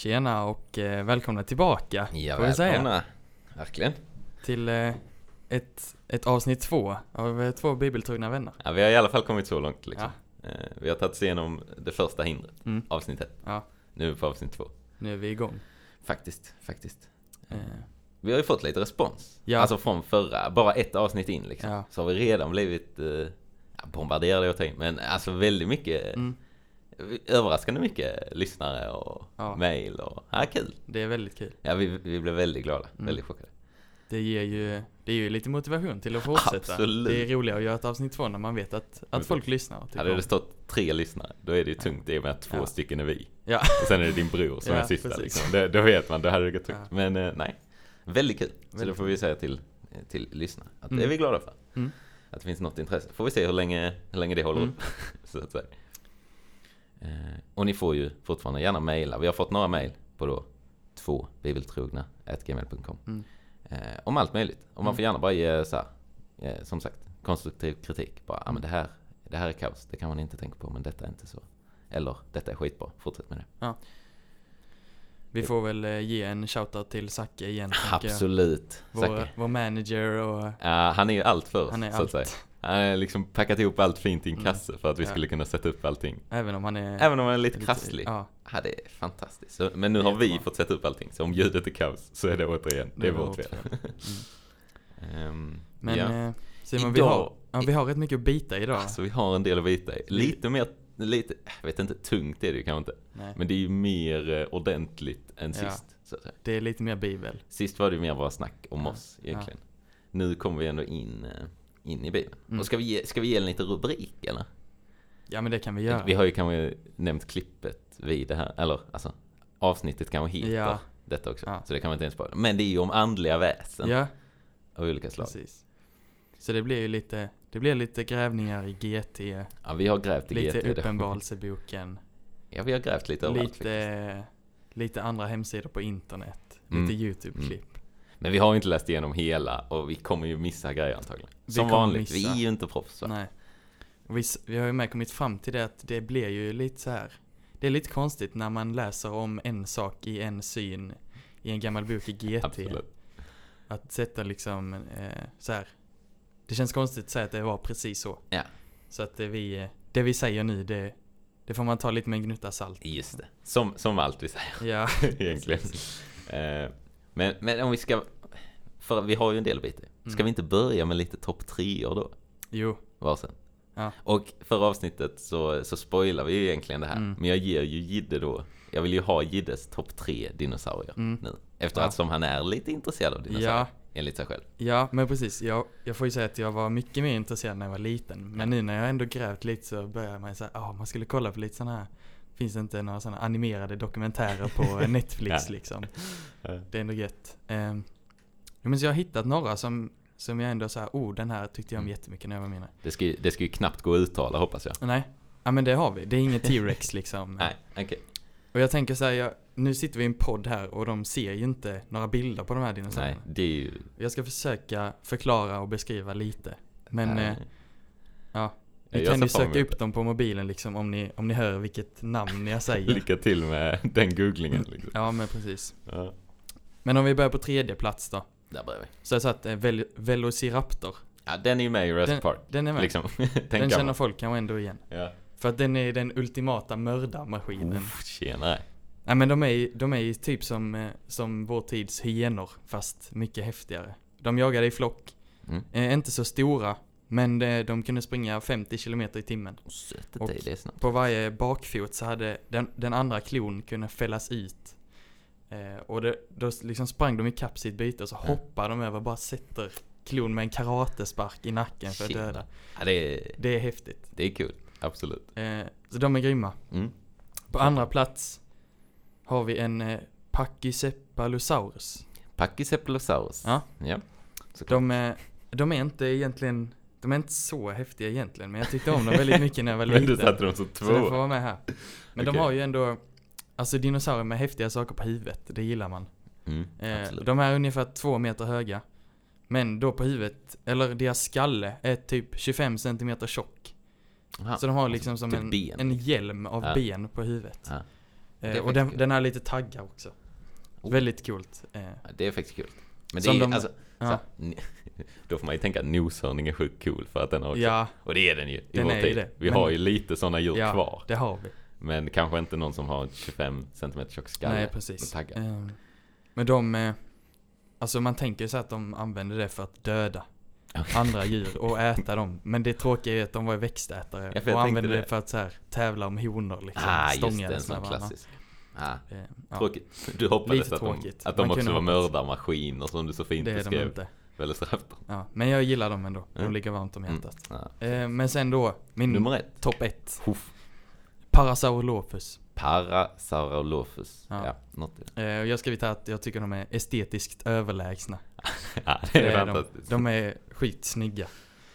Tjena och eh, välkomna tillbaka Ja, får vi säga. välkomna. Verkligen. till eh, ett, ett avsnitt två av eh, två bibeltrogna vänner. Ja, vi har i alla fall kommit så långt liksom. Ja. Eh, Vi har tagit oss igenom det första hindret, Mm. avsnitt ett. Ja. Nu är vi på avsnitt två. Nu är vi igång. Faktiskt, faktiskt. Eh, Vi har ju fått lite respons. Ja. Alltså från förra, bara ett avsnitt in liksom. Ja. Så har vi redan blivit eh, bombarderade jag tänkt, men alltså väldigt mycket, mm, överraskande mycket lyssnare och Ja. mail och, ja kul. det är väldigt kul. Ja, vi, vi blev väldigt glada, Mm. väldigt chockade. Det ger ju, det är ju lite motivation till att fortsätta. Absolut. Det är roligare att göra ett avsnitt två när man vet att, att folk lyssnar. Hade det stått tre lyssnare, då är det ju tungt i och med att två Ja. stycken är vi. Ja. Och sen är det din bror som Ja, är sista precis. liksom. det, Då vet man, då hade det gått tungt. Men eh, nej, väldigt kul. Så Väldigt det får vi säga till, till lyssnarna. Att det Mm. är vi glada för. Mm. Att det finns något intresse. Får vi se hur länge, hur länge det håller Mm. upp. så att säga. Eh, och ni får ju fortfarande gärna mejla. Vi har fått några mejl på då två bibeltrogna gmail.com. Mm. Eh, om allt möjligt. Och man Mm. får gärna bara ge så här, eh, som sagt, konstruktiv kritik. Bara, ja men det här, det här är kaos. Det kan man inte tänka på, men detta är inte så. Eller, detta är skitbra. Fortsätt med det. Vi får väl ge en shoutout till Zacke igen. jag. Absolut. Vår, Zacke. vår manager och Ja, han är ju allt för oss, han är så att säga. Han har liksom packat ihop allt fint i en Mm. kasse för att vi Ja. skulle kunna sätta upp allting. Även om han är Även om han är lite krasslig. Ja, Ja, det är fantastiskt. Så, men nu har vi fått sätta upp allting. Så om ljudet är kaos så är det återigen, det är vårt fel. Mm. Ehm, Men ja. eh, Simon, vi Idag- har, ja, vi har rätt mycket att bita idag. Alltså vi har en del att bita i. Lite mer, lite, jag vet inte, tungt är det ju kanske inte. Nej, Men det är ju mer eh, ordentligt än Ja. sist. Så att säga. det är lite mer bibel. Sist var det ju mer bara snack om Ja, oss egentligen. Nu kommer vi ändå in, eh, in i Bibeln. Mm. Och ska vi, ge, ska vi ge en liten rubrik eller? Ja men det kan vi göra. Vi har ju kanske nämnt klippet vid det här, eller alltså avsnittet kanske heter Ja. detta också. Ja. Så det kan man inte ens på. Men det är ju om andliga väsen Ja, av olika slag. precis. Så det blir ju lite, det blir lite grävningar i GT, Ja, vi har grävt i lite GT. det- Uppenbarelseboken, Ja, vi har grävt lite överallt faktiskt. lite, lite andra hemsidor på internet, Mm. lite YouTube-klipp. Men vi har ju inte läst igenom hela och vi kommer ju missa grejer antagligen. Som vanligt, vi är ju inte proffs va? Nej. Och vi, vi har ju med kommit fram till det att det blir ju lite så här. Det är lite konstigt när man läser om en sak i en syn i en gammal bok i GT. Absolut. Att sätta liksom eh, så här. Det känns konstigt att säga att det var precis så. Ja. Så att det vi, det vi säger nu det, det får man ta lite med en gnutta salt. Just det. Som, som allt vi säger Ja, egentligen. Eh, men, men om vi ska, för vi har ju en del bitar. Ska Mm. vi inte börja med lite topp treor då? jo, Varsin. Ja. Och förra avsnittet så, så spoilar vi ju egentligen det här. Mm. Men jag ger ju Jidde då, jag vill ju ha Jiddes topp tre dinosaurier Mm. nu. Efter Ja. att som han är lite intresserad av dinosaurier, Ja. enligt sig själv. ja men precis. Jag, jag får ju säga att jag var mycket mer intresserad när jag var liten. Men nu när jag ändå grävt lite så börjar man säga, ja man skulle kolla på lite sådana här Finns det inte några sådana animerade dokumentärer på Netflix liksom? Det är ändå gött. Um, men så jag har hittat några som, som jag ändå säger, oh den här tyckte jag om Mm. jättemycket när jag var mindre. Det ska, ju, det ska ju knappt gå att uttala hoppas jag. Nej, ja men det har vi. Det är inget T-Rex liksom. Nej, okej. Och jag tänker så här, jag, nu sitter vi i en podd här och de ser ju inte några bilder på de här Nej, dinosaurierna. det är ju... Jag ska försöka förklara och beskriva lite. Men nej. eh, ja, Jag ni kan ju söka upp dem på mobilen liksom om ni, om ni hör vilket namn jag säger. Lycka till med den googlingen liksom. ja men precis. Ja, Men om vi börjar på tredje plats då. där börjar vi. Så jag satt eh, Vel- Velociraptor. Ja, den är ju med i Jurassic Den- Park. Den är med. Liksom. den känner man. folk kanske ändå igen. Ja. För att den är den ultimata mördarmaskinen. Uff, tjenare. Nej men de är, ju- de är typ som, eh, som vår tids hyenor, fast mycket häftigare. De jagade i flock, Mm. eh, inte så stora, men de, de kunde springa 50 km i timmen. Sötet Och- det är snabbt. På varje bakfot så hade den, den andra klon kunnat fällas ut. Eh, och det, då liksom sprang de ikapp sitt byte och så Ja. hoppar de över och bara sätter klon med en karatespark i nacken för att Shit. döda. Ja, det är, Det är häftigt. det är kul. Absolut. Eh, så de är grymma. Mm. På andra plats har vi en eh, Pachycephalosaurus. Pachycephalosaurus. Ja. Ja. Såklart. De är, de är inte egentligen, de är inte så häftiga egentligen, men jag tyckte om dem väldigt mycket när jag var Men du liten. satte dem som Så den får två. vara med här. Men de Okej. har ju ändå, alltså dinosaurier med häftiga saker på huvudet, det gillar man. Mm, Eh, de är ungefär två meter höga. Men då på huvudet, eller deras skalle är typ 25 centimeter tjock. Aha. Så de har liksom som typ en, en hjälm av Ja. ben på huvudet. Ja. Eh, och den, den har lite taggar också. Oh. Väldigt coolt. Eh, Ja, det är faktiskt kul. Men det Som är de- alltså, ja. så, då får man ju tänka att noshörning är sjukt cool för att den har också, ja, och det är den ju i Den vår tid. det. Vi Men- har ju lite sådana djur ja kvar. det har vi. Men kanske inte någon som har 25 cm tjock skalle. Nej, med precis. taggar. Eh, men de, eh, alltså man tänker ju så att de använder det för att döda andra djur och äta dem. Men det tråkiga är att de var växtätare Ja, och använde det det. för att så här, tävla om honor liksom. Ah, just det, en sån med klassisk. Ah, Eh, ja, Tråkigt. Du hoppades Lite att de, tråkigt. att de Man också var mördarmaskiner som du så fint det är de beskrev. inte. Ja, men jag gillar dem ändå. De Mm. ligger varmt om Mm. hjärtat. Ja. Eh, men sen då, min Nummer ett. topp ett. Huff. Parasaurolophus. Parasaurolophus. Ja, Ja. något det. Eh, jag har skrivit här att jag tycker de är estetiskt överlägsna. Ja, det är Eh, de, de är skitsnygga.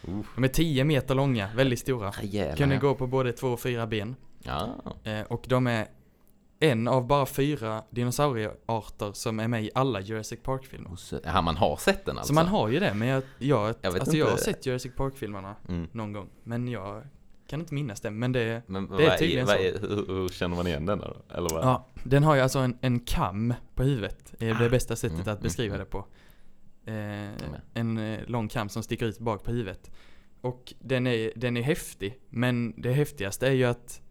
Uff. De är 10 meter långa, väldigt stora. Rejäla. Kunde gå på både två och fyra ben. Ja. Eh, och de är en av bara fyra dinosauriearter som är med i alla Jurassic Park-filmer. Så- Ja, man har sett den alltså. Så man har ju det, men jag, jag, Jag alltså jag har sett Jurassic Park-filmerna Mm. någon gång. Men jag kan inte minnas det. Men det, Men Det är tydligen så. är, hur, hur känner man igen den då? Eller vad? ja, den har ju alltså en, en kam på huvudet. är det Ah. bästa sättet Mm, att beskriva mm, det på. Eh, en eh, lång kam som sticker ut bak på huvudet. Och den är, den är häftig, men det häftigaste är ju att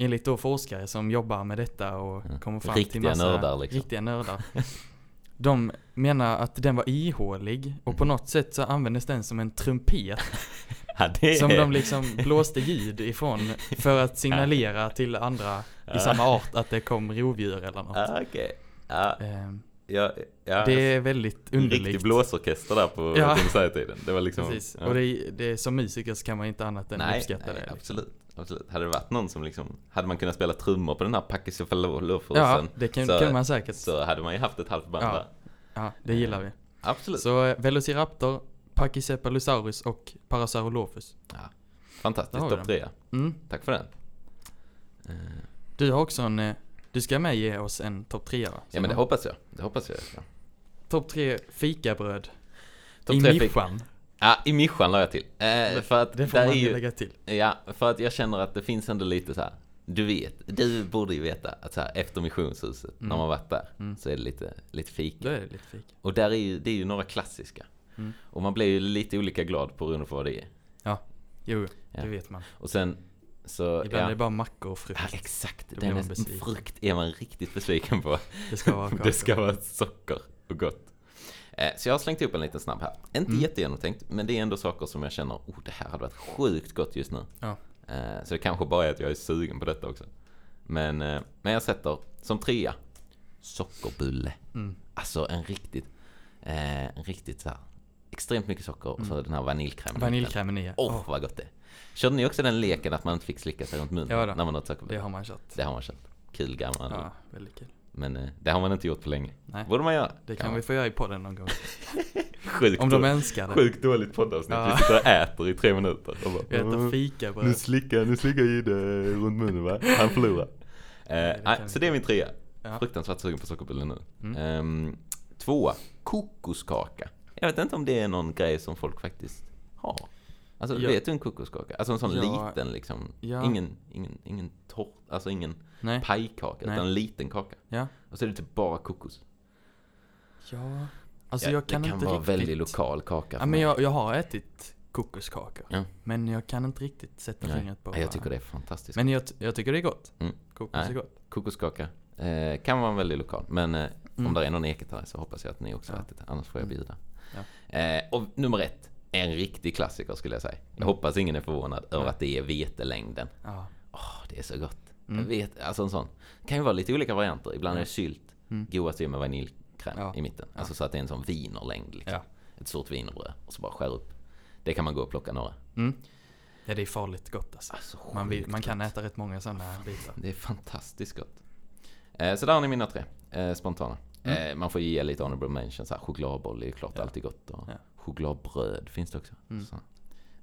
enligt då forskare som jobbar med detta och Ja. kommer fram Riktiga till massa nördar, liksom. riktiga nördar. de menar att den var ihålig och på Mm. något sätt så användes den som en trumpet Ja, det som de liksom blåste ljud ifrån för att signalera till andra i samma art att det kom rovdjur eller något. Ja, okej. Ja, Ehm, ja, ja. det är väldigt en riktig underligt. blåsorkester där på Ja. dinosaurietiden. Det var liksom... Precis, ja. och det, det som musiker så kan man inte annat än nej, uppskatta nej, det. liksom. absolut. Absolut. Hade det varit någon som liksom, hade man kunnat spela trummor på den här Ja, Pachycephalosaurus'n det kan, så- kunde man säkert. så hade man ju haft ett halvt band Ja. där. Ja, det gillar vi. Absolut. Så eh, Velociraptor, Pachycephalosaurus och Parasaurolophus. Fantastiskt, har vi topp tre. Mm. Tack för den. Eh, Du har också en, eh, du ska med ge oss en topp tre? Ja men det hoppas jag. Det hoppas jag. Ja. Topp tre fikabröd. Topp I nischan. Ja, i nischan la jag till. Eh, för att Det får man ju lägga till. Ja, för att jag känner att det finns ändå lite så här. Du vet, du borde ju veta att så här, efter missionshuset, när Mm. man varit där, Mm. så är det lite, lite fika. Då är det lite fika. Och där är ju, det är ju några klassiska. Mm. Och man blir ju lite olika glad på beroende på vad det är. Jo, Ja. det vet man. Och sen så, Ibland ja. är det bara mackor och frukt. ja exakt, Då den är, frukt är man riktigt besviken på. Det ska vara kakor. det ska vara socker och gott. Eh, Så jag har slängt upp en liten snabb här. Inte Mm. jättegenomtänkt, men det är ändå saker som jag känner, oh det här hade varit sjukt gott just nu. Ja. Eh, Så det kanske bara är att jag är sugen på detta också. Men, eh, men jag sätter som trea, sockerbulle. Mm. Alltså en riktigt, en riktigt så här, extremt mycket socker och så Mm. den här vaniljkrämen. Vaniljkrämen i. Åh, Åh, vad gott det är. Körde ni också den leken att man inte fick slicka sig runt munnen Ja då. när man åt sockerbulle? det har man kört. Det har man kört. Kul gammal. Ja, väldigt kul. Men eh, det har man inte gjort på länge. Nej, Borde man göra. det kan vi få göra i podden någon gång. Sjukt, Om de önskar det. sjukt dåligt poddavsnitt. Ja. Vi sitter och äter i tre minuter. Och bara, Vi äter "Åh, Nu fikabröd. slickar, nu slickar Jihde runt munnen va? Han förlorar. Eh, det nej, kan så det är min trea. Ja. Fruktansvärt sugen på sockerbulle nu. Mm. Ehm, tvåa, kokoskaka. Jag vet inte om det är någon grej som folk faktiskt har. Alltså Ja. vet du en kokoskaka? Alltså en sån Ja. liten liksom. Ja. Ingen, ingen, ingen torr, alltså ingen Nej. pajkaka Nej. utan en liten kaka. Ja. Och så är det typ bara kokos. Ja. Alltså Ja, jag kan det kan inte vara riktigt. väldigt lokal kaka Ja, men jag, jag har ätit kokoskakor. Ja. Men jag kan inte riktigt sätta Nej. fingret på Ja, jag tycker det är fantastiskt. Men jag, jag tycker det är gott. Mm. Kokos Nej. är gott. Kokoskaka eh, kan vara väldigt lokal. Men eh, om Mm. det är någon Ekeberg så hoppas jag att ni också har Ja. ätit det. Annars får jag Mm. bjuda. Ja. Eh, och nummer ett. En riktig klassiker skulle jag säga. Jag Mm. hoppas ingen är förvånad över att det är vetelängden. Ja. Åh, det är så gott. Mm. Vet, alltså en sån. Det kan ju vara lite olika varianter. Ibland är det sylt. Mm. Godast är med vaniljkräm Ja. i mitten. Alltså så att det är en sån wienerlängd liksom. Ja. Ett stort wienerbröd. Och så bara skär upp. Det kan man gå och plocka några. Mm. Ja, det är farligt gott alltså. Alltså, Man, vill, man kan äta rätt många sådana bitar. Det är fantastiskt gott. Eh, så där har ni mina tre eh, spontana. Mm. Eh, man får ge lite honorable mention. Så här, chokladboll är ju klart Ja. alltid gott. Och Ja. Chokladbröd finns det också. Mm. Så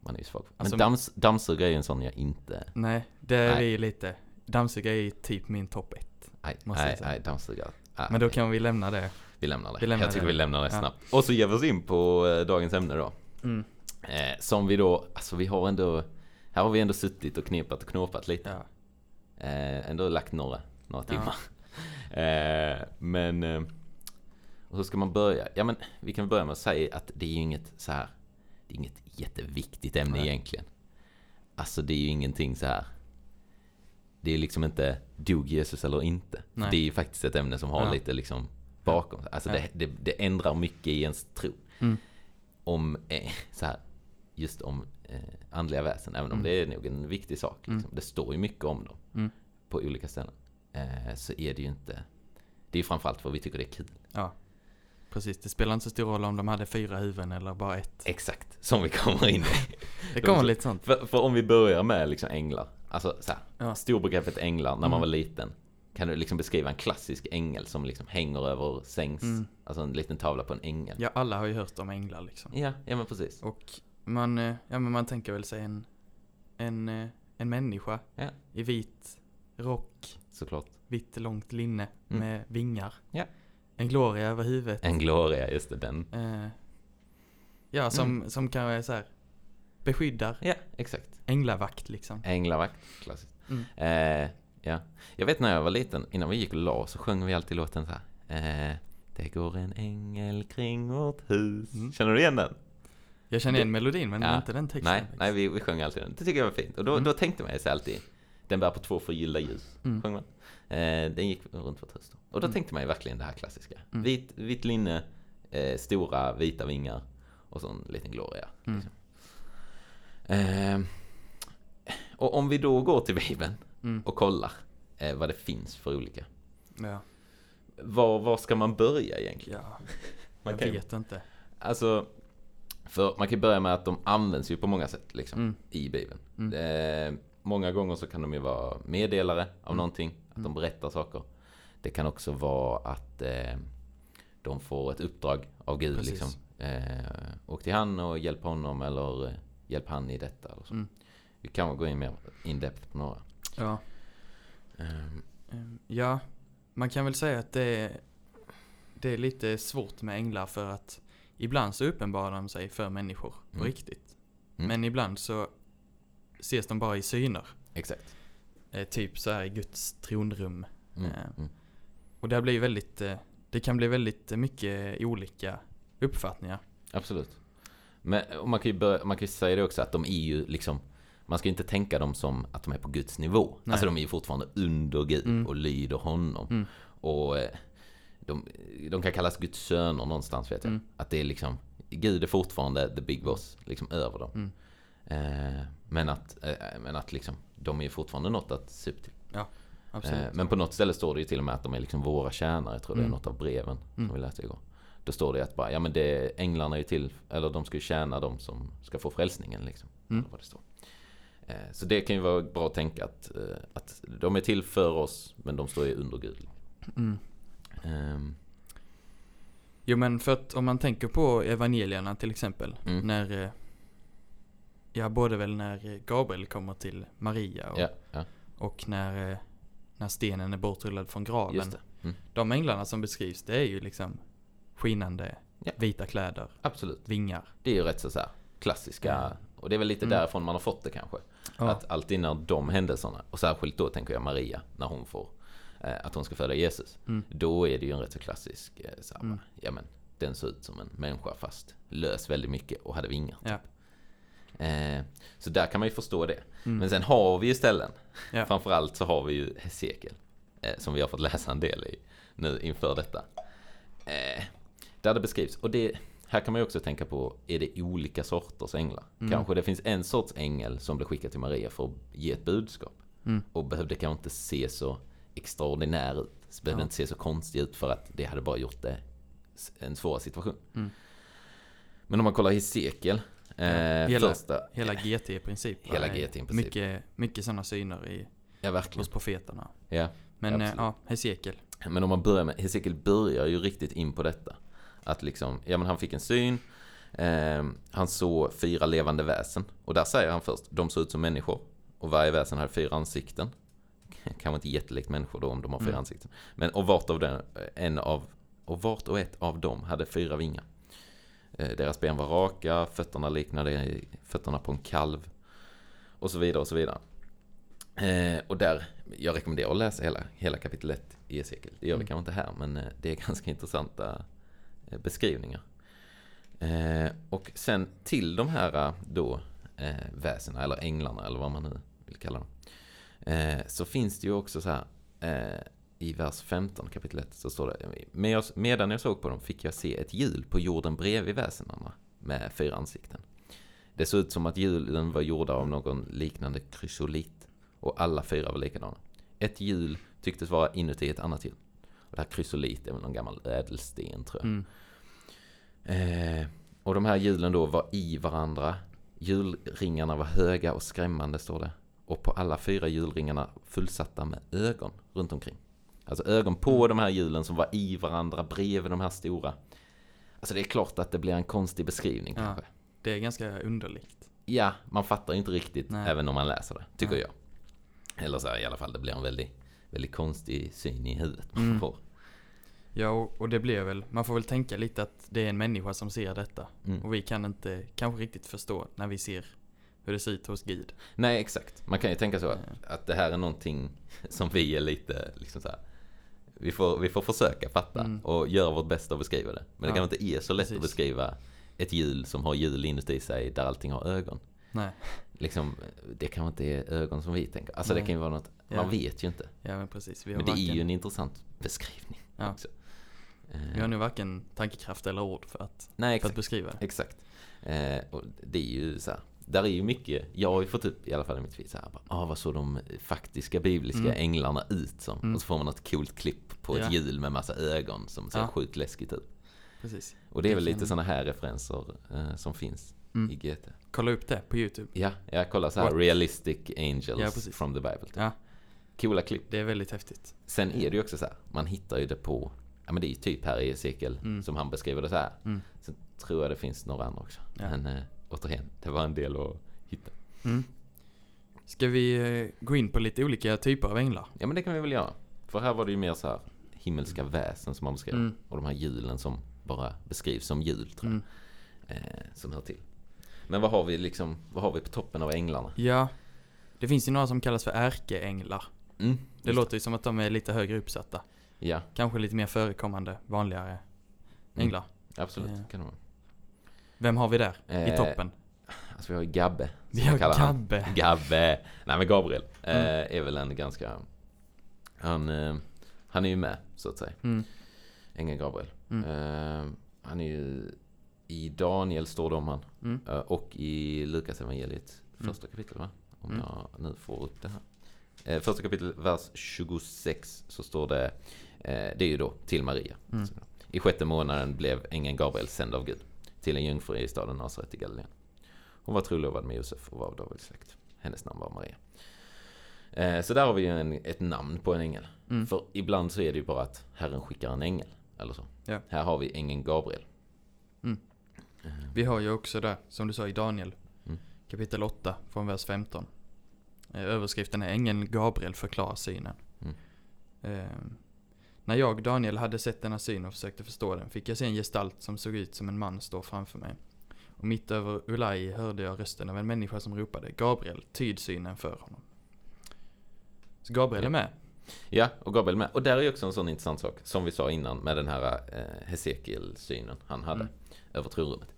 man är ju svag. Men Alltså- dams, dammsugare är ju en sån jag inte... Nej, det är vi lite. Dammsuga är typ min topp ett. Nej, nej, nej dammsugare. Men då kan vi lämna det. vi lämnar det. vi lämnar jag tycker det. vi lämnar det Ja. snabbt. Och så ger vi oss in på eh, dagens ämne då. Mm. Eh, som vi då, alltså vi har ändå... Här har vi ändå suttit och knepat och knåpat lite. Ja. Eh, ändå lagt några, några Ja. timmar. Eh, men, eh, och hur ska man börja? Ja men vi kan börja med att säga att det är ju inget så här, det är inget jätteviktigt ämne Nej. egentligen. Alltså det är ju ingenting så här. Det är liksom inte, dog Jesus eller inte? Nej. Det är ju faktiskt ett ämne som har Ja. lite liksom bakom. Alltså det, det, det ändrar mycket i ens tro. Mm. Om, eh, så här, just om eh, andliga väsen, även om Mm. det är nog en viktig sak. Liksom. Mm. Det står ju mycket om dem Mm. på olika ställen. Eh, så är det ju inte, det är framförallt för vi tycker det är kul. Ja. Precis, det spelar inte så stor roll om de hade fyra huvuden eller bara ett. Exakt, som vi kommer in i. Det kommer lite sånt. För, för om vi börjar med liksom änglar. Alltså så här, Ja. storbegreppet änglar när man Mm. var liten. Kan du liksom beskriva en klassisk ängel som liksom hänger över sängs, Mm. alltså en liten tavla på en ängel? Ja, alla har ju hört om änglar liksom. Ja, ja men precis. Och man, eh, ja men man tänker väl sig en, en, eh, en människa Ja. i vit rock, Såklart. vitt långt linne Mm. med vingar. Ja. En gloria över huvudet. En gloria, just det, den. Eh, ja, som, som kanske så här beskyddar Ja, exakt. änglavakt liksom. Änglavakt, klassiskt. Mm. Eh, ja. Jag vet när jag var liten, innan vi gick och la så sjöng vi alltid låten så här. Eh, det går en ängel kring vårt hus. Mm. Känner du igen den? Jag känner igen melodin men Ja. inte den texten. Nej, nej vi, vi sjöng alltid den. Det tycker jag var fint. Och då, Mm. då tänkte man ju sig alltid, den bär på två förgyllda ljus. Mm. Sjöng man. Eh, den gick runt vårt hus då. Och då Mm. tänkte man ju verkligen det här klassiska. Mm. Vit, vitt linne, eh, stora vita vingar och så en liten gloria. Mm. Liksom. Eh, och om vi då går till Bibeln Mm. och kollar eh, vad det finns för olika. Ja, Var, var ska man börja egentligen? ja. Man jag kan, vet inte. alltså, för man kan börja med att de används ju på många sätt liksom, Mm. i Bibeln. Mm. Eh, många gånger så kan de ju vara meddelare av Mm. någonting, att de Mm. berättar saker. Det kan också vara att eh, de får ett uppdrag av Gud Precis. liksom. Eh, åk till han och hjälp honom eller eh, hjälp han i detta. Eller så. Mm. Vi kan gå in mer in depth på några. Ja. Ehm, Ja, man kan väl säga att det är, det är lite svårt med änglar för att ibland så uppenbarar de sig för människor på Mm. riktigt. Mm. Men ibland så ses de bara i syner. exakt. Eh, typ så här i Guds tronrum. Mm. Eh. Mm. Och det blir väldigt, eh, det kan bli väldigt mycket olika uppfattningar. Absolut. Men man kan ju börja, man kan ju säga det också att de är ju liksom man ska inte tänka dem som att de är på Guds nivå. Nej. Alltså de är ju fortfarande under Gud Mm. och lyder honom. Mm. Och eh, de, de kan kallas Guds söner någonstans vet jag. Mm. Att det är liksom, Gud är fortfarande the big boss, liksom över dem. Mm. Eh, men att, eh, men att liksom, de är fortfarande något att se upp till. Absolut. Eh, men på något ställe står det ju till och med att de är liksom våra tjänare. Jag tror det är Mm. något av breven Mm. som vi läste igår. Då står det att bara, ja men det, änglarna är ju till, eller de ska ju tjäna de som ska få frälsningen liksom. Mm. Eller vad det står. Så det kan ju vara bra att tänka att, att de är till för oss, men de står ju under Gud. Mm. Ehm, Jo men för att om man tänker på evangelierna till exempel. Mm. När, ja både väl när Gabriel kommer till Maria och, ja, ja, och när, eh, när stenen är bortrullad från graven. Mm. De änglarna som beskrivs det är ju liksom skinande Ja. vita kläder, Absolut. vingar. Det är ju rätt så, så här, klassiska, och det är väl lite Mm. därifrån man har fått det kanske. Att alltid när de händelserna, och särskilt då tänker jag Maria, när hon får eh, att hon ska föda Jesus. Mm. Då är det ju en rätt så klassisk, eh, så här, Mm. ja men den såg ut som en människa fast lös väldigt mycket och hade vingar. Ja. Eh, så där kan man ju förstå det. Mm. Men sen har vi ju ställen, Ja. framförallt så har vi ju Hesekiel, eh, som vi har fått läsa en del i nu inför detta. Eh, där det beskrivs, och det, här kan man ju också tänka på, är det olika sorters änglar? Mm. Kanske det finns en sorts ängel som blev skickad till Maria för att ge ett budskap. Mm. Och behövde kanske inte se så extraordinär ut. Så behövde Ja. inte se så konstig ut för att det hade bara gjort det en svår situation. Mm. Men om man kollar Hesekiel, eh, Hela- första, Hela GT i princip. Hela GT i princip. Mycket, mycket sådana syner i, ja verkligen. hos profeterna. Ja. Men eh, ja, Hesekiel. Men om man börjar med, Hesekiel börjar ju riktigt in på detta. Att liksom, ja men han fick en syn, eh, han såg fyra levande väsen. Och där säger han först, de såg ut som människor. Och varje väsen hade fyra ansikten. Kanske inte jättelikt människor då om de har fyra Mm. ansikten. Men och vart, av den, en av, och vart och ett av dem hade fyra vingar. Eh, deras ben var raka, fötterna liknade fötterna på en kalv. Och så vidare och så vidare. Eh, och där, jag rekommenderar att läsa hela, hela kapitel 1 i Esekiel. Det gör vi Mm. kanske inte här, men eh, det är ganska intressanta beskrivningar. Eh, och sen till de här då eh, väsena, eller änglarna, eller vad man nu vill kalla dem. Eh, så finns det ju också så här, i vers 15 kapitel 1 så står det, "Med jag, medan jag såg på dem fick jag se ett hjul på jorden bredvid väsendena med fyra ansikten. Det såg ut som att hjulen var gjorda av någon liknande krysolit och alla fyra var likadana. Ett hjul tycktes vara inuti ett annat hjul. Och det här krysolit är väl någon gammal ädelsten tror jag. Mm. Eh, och de här hjulen då var i varandra. Hjulringarna var höga och skrämmande står det. Och på alla fyra hjulringarna fullsatta med ögon runt omkring. Alltså ögon på Mm. de här hjulen som var i varandra bredvid de här stora. Alltså det är klart att det blir en konstig beskrivning Ja. kanske. Det är ganska underligt. Ja, man fattar inte riktigt Nej. även om man läser det, tycker Nej. jag. Eller så här, i alla fall, det blir en väldigt, väldigt konstig syn i huvudet man Mm. får. Ja, och, och det blir väl, man får väl tänka lite att det är en människa som ser detta. Mm. Och vi kan inte kanske riktigt förstå när vi ser hur det ser ut hos Gud. Nej, exakt. Man kan ju tänka så att, att det här är någonting som vi är lite, liksom så här. Vi får, vi får försöka fatta Mm. och göra vårt bästa att beskriva det. Men det Ja, kanske inte är så lätt att precis. beskriva ett hjul som har hjul inuti sig där allting har ögon. Nej, Liksom, det kanske inte är ögon som vi tänker. Alltså det Nej. kan ju vara något, Ja. man vet ju inte. ja men precis. Vi har, Men det är varken, ju en intressant beskrivning Ja. också. Eh, vi har nu varken tankekraft eller ord för att, Nej, för att beskriva det. Exakt. Eh, och det är ju så här, där är ju mycket, jag har ju fått upp i alla fall i mitt feed så här, bara, ah, vad såg de faktiska bibliska Mm. änglarna ut som? Mm. Och så får man något coolt klipp på ett hjul med massa ögon som ser Ja. sjukt läskigt ut. Precis. Och det är väl lite sådana här referenser eh, som finns i Mm. GT. Kolla upp det på YouTube. Ja, jag kollar så här, What? realistic angels Ja, from the Bible. Typ. Ja. Coola klipp. Det är väldigt häftigt. Sen är det ju också så här, man hittar ju det på, ja men det är ju typ här i Ezekiel Mm. som han beskriver det så här. Mm. Sen tror jag det finns några andra också. Ja. Men eh, återigen, det var en del att hitta. Mm. Ska vi eh, gå in på lite olika typer av änglar? Ja men det kan vi väl göra. För här var det ju mer så här himmelska väsen som man beskrev. Mm. Och de här hjulen som bara beskrivs som hjul tror jag. Mm. Eh, som hör till. Men vad har vi liksom, vad har vi på toppen av änglarna? Ja, det finns ju några som kallas för ärkeänglar. Mm, Det låter ju som att de är lite högre uppsatta. Ja, Kanske lite mer förekommande, vanligare Mm. änglar. absolut. Ja. Kan det vara. Vem har vi där Eh, i toppen? Alltså vi har ju Gabbe. Vi har kallar han. Gabbe. Gabbe! Nej men Gabriel eh, Mm. är väl en ganska... Han, eh, han är ju med så att säga. Mm. Ängeln Gabriel. Mm. Eh, han är ju... I Daniel står det om han. Mm. Eh, och i Lukas evangeliet Mm. första kapitlet va? Om Mm. jag nu får upp det här. Eh, första kapitlet, vers 26 så står det, eh, det är ju då till Maria. Mm. I sjätte månaden blev ängeln Gabriel sänd av Gud till en jungfru i staden Nasaret i Galileen. Hon var trolovad med Josef och var av Davids släkt. Hennes namn var Maria. Eh, så där har vi ju en, ett namn på en ängel. Mm. För ibland så är det ju bara att Herren skickar en ängel. Eller så. Ja. Här har vi ängeln Gabriel. Mm. Eh, Vi har ju också där, som du sa i Daniel, Mm. kapitel 8 från vers 15. Eh, Överskriften är Ängeln Gabriel förklarar synen. Eh, när jag, Daniel, hade sett denna syn och försökte förstå den fick jag se en gestalt som såg ut som en man stå framför mig. Och mitt över Ulai hörde jag rösten av en människa som ropade Gabriel, tyd synen för honom. Så Gabriel är med. Ja, och Gabriel med. Och där är också en sån intressant sak, som vi sa innan med den här eh, Hesekiel-synen han hade Mm. över tronrummet.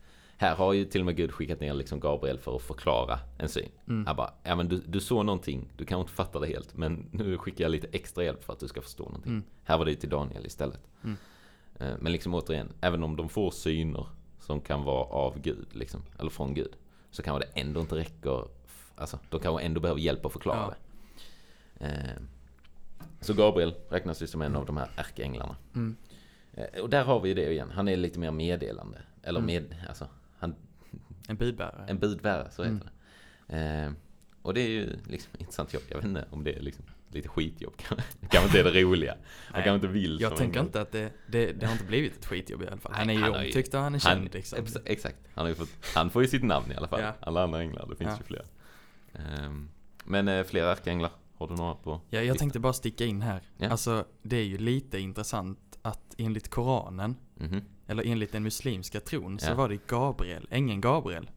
Här har ju till och med Gud skickat ner liksom Gabriel för att förklara en syn. Mm. Han bara, ja men du, du såg någonting, du kanske inte fattar det helt, men nu skickar jag lite extra hjälp för att du ska förstå någonting. Mm. Här var det ju till Daniel istället. Mm. Eh, Men liksom återigen, även om de får syner som kan vara av Gud, liksom, eller från Gud, så kanske det ändå inte räcker. Alltså, de kanske ändå behöver hjälp att förklara Ja. det. Eh, Så Gabriel räknas ju som en av de här ärkeänglarna. Mm. Eh, Och där har vi det igen, han är lite mer meddelande. Eller Mm. med, alltså, han, En budbärare. en budbärare, så heter Mm. det. Eh, och det är ju liksom intressant jobb. Jag vet inte om det är liksom lite skitjobb. kanske inte är det roliga. Man Nej, kanske inte vill Jag tänker inte att det, det, det har inte blivit ett skitjobb i alla fall. Han Nej, är ju han ju- omtyckt och han är Han, känd liksom. ex- exakt. Han, fått, han får ju sitt namn i alla fall. Ja. Alla andra änglar, det finns Ja. ju fler. Ehm, men eh, fler ärkeänglar, har du några på? Ja, jag listan? tänkte bara sticka in här. Ja. Alltså, det är ju lite intressant att enligt Koranen, Mhm. Eller enligt den muslimska tron, så Ja. var det Gabriel, ängeln Gabriel,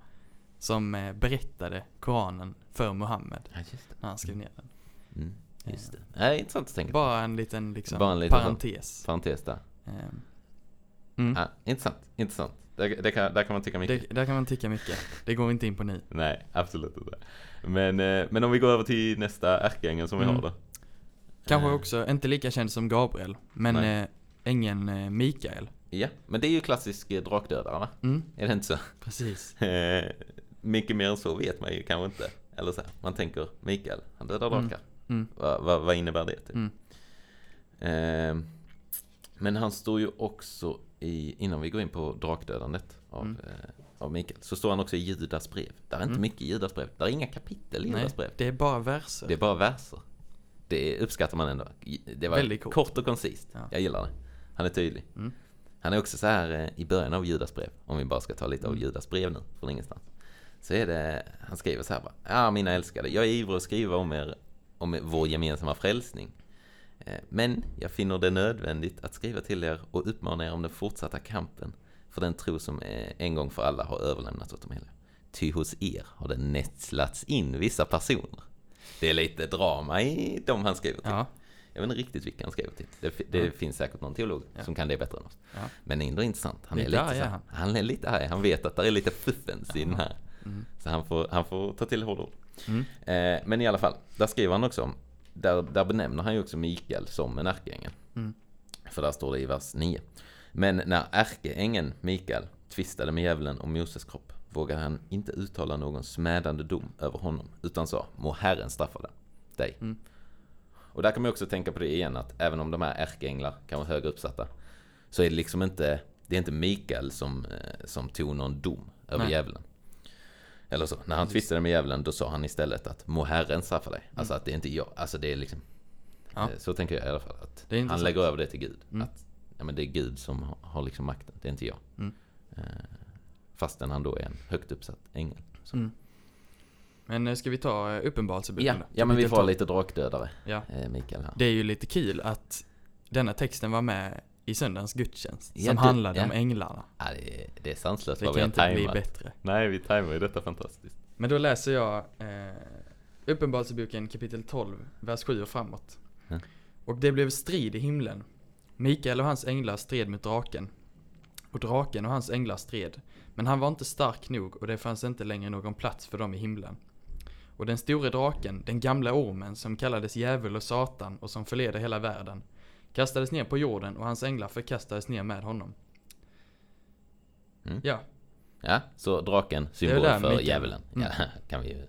som eh, berättade Koranen för Muhammed Ja, när han skrev ner den. Mm, just det. Nej, intressant att tänka. Bara en liten liksom, Bara en liten parentes. Parentes där. Ehm, Mm. Ja, intressant, intressant. Det, det kan, där kan man tycka mycket. Det, där kan man tycka mycket. Det går vi inte in på nu. Nej, absolut inte. Men, eh, men om vi går över till nästa ärkeängel som vi Mm. har då. Kanske Eh, också, inte lika känd som Gabriel, men Nej. eh, ängeln eh, Mikael. Ja, men det är ju klassisk eh, drakdödare va? Mm, Är det inte så? precis. Eh, mycket mer än så vet man ju kanske inte. Eller så här, man tänker Mikael, han dödar Mm. drakar. Mm, Vad vad- vad innebär det? Typ? mm, Eh, men han står ju också i, innan vi går in på drakdödandet av, Mm. eh, av Mikael, så står han också i Judas brev. Där är inte Mm. mycket i Judas brev. Där är inga kapitel i Nej, Judas brev. det är bara verser. Det är bara verser. Det uppskattar man ändå. Det var Väldigt kort. kort och koncist. Ja. Jag gillar det. Han är tydlig. Mm. Han är också så här eh, i början av Judas brev, om vi bara ska ta lite av Mm. Judas brev nu, från ingenstans. Så är det, han skriver så här bara, ja mina älskade, jag är ivrig att skriva om er, om vår gemensamma frälsning. Eh, Men jag finner det nödvändigt att skriva till er och uppmana er om den fortsatta kampen för den tro som eh, en gång för alla har överlämnats åt de heliga. Ty hos er har det nätslats in vissa personer. Det är lite drama i de han skriver till. Ja, Jag vet inte riktigt vilka han skriver till. Det, det Ja. finns säkert någon teolog Ja. som kan det bättre än oss. ja. Men ändå intressant. Han är Lite arg så han. är lite arg. Han vet att det är lite fuffens i den här. Mm. Så han får, han får ta till hårdord. Mm. Eh, men i alla fall, där skriver han också om, där, där benämner han ju också Mikael som en ärkeängel. Mm. För där står det i vers 9. Men när ärkeängeln Mikael tvistade med djävulen om Moses kropp vågade han inte uttala någon smädande dom över honom utan sa må Herren straffa dig. dig. Mm. Och där kan man också tänka på det igen att även om de är ärkeänglar kan vara högre uppsatta så är det liksom inte, det är inte Mikael som, eh, som tog någon dom över Nej. djävulen. Eller så, när han tvistade med djävulen då sa han istället att må Herren straffa dig. Alltså att det är inte jag, alltså det är liksom Ja. Eh, Så tänker jag i alla fall. Att han lägger över det till Gud. Mm. Att ja, men det är Gud som har, har liksom makten. Det är inte jag. Mm. Eh, fastän han då är en högt uppsatt ängel. Mm. Men eh, ska vi ta eh, uppenbarelseboken Ja, ja, men vi får 12. lite drakdödare, Ja, eh, Mikael här. det är ju lite kul att denna texten var med i söndagens gudstjänst. Ja, som det- handlade ja. om änglarna. Ja, det, är, det är sanslöst Det vad vi kan har inte bli tajmat. bättre. Nej, vi tajmar ju detta fantastiskt. Men då läser jag eh, Uppenbarelseboken kapitel 12, vers 7 och framåt. Ja. Och det blev strid i himlen. Mikael och hans änglar stred mot draken. Och draken och hans änglar stred. Men han var inte stark nog och det fanns inte längre någon plats för dem i himlen. Och den store draken, den gamla ormen som kallades djävul och satan och som förleder hela världen, kastades ner på jorden och hans änglar förkastades ner med honom. Mm. Ja, Ja, så draken, symbol där för Mikael. djävulen. Mm. Ja, kan vi ju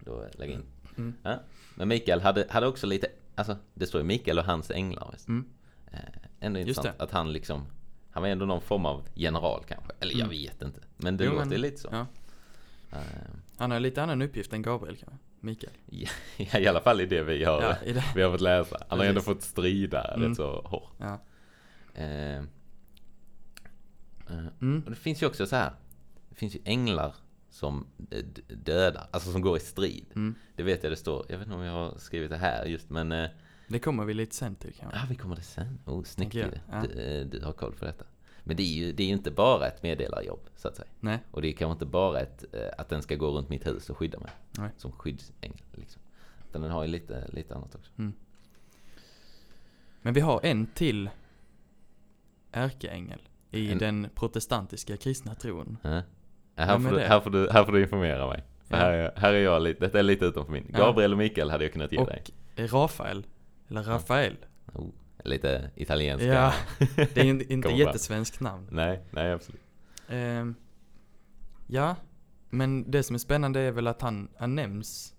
då lägga in. Mm. Ja. Men Mikael hade, hade också lite, alltså det står ju Mikael och hans änglar. Visst? mm, Eh, ändå intressant att han liksom Han var ändå någon form av general kanske Eller jag Mm. vet inte Men det Jo, låter men- lite så ja. Eh, Han har lite annan uppgift än Gabriel kanske. Mikael. ja, I alla fall i det vi har, Ja, det. vi har fått läsa Han har ändå fått strida Mm. rätt så hårt Ja. eh, eh, Mm. Och det finns ju också så här Det finns ju änglar som eh, dödar Alltså som går i strid Mm. Det vet jag det står Jag vet inte om jag har skrivit det här just men eh, Det kommer vi lite sen till kanske. Ja, vi kommer det sen. Oh, snyggt. Ja. Du, du har koll på detta. Men det är ju det är ju inte bara ett meddelarjobb, så att säga. Nej. Och det är kanske inte bara ett, eh, att den ska gå runt mitt hus och skydda mig. Nej. Som skyddsängel, liksom. Utan den har ju lite, lite annat också. Men vi har en till ärkeängel i En- den protestantiska kristna tron. Ja. Ja, här, får du, här, får du, här får du informera mig. För Ja. här, är, här är jag lite, detta är lite utanför min. Ja. Gabriel och Mikael hade jag kunnat ge dig. Och Rafael, eller Rafael. Oh, lite italienska. Ja, det är inte, jättesvenskt namn. Nej, nej absolut. Ehm, ja, men det som är spännande är väl att han, han nämns,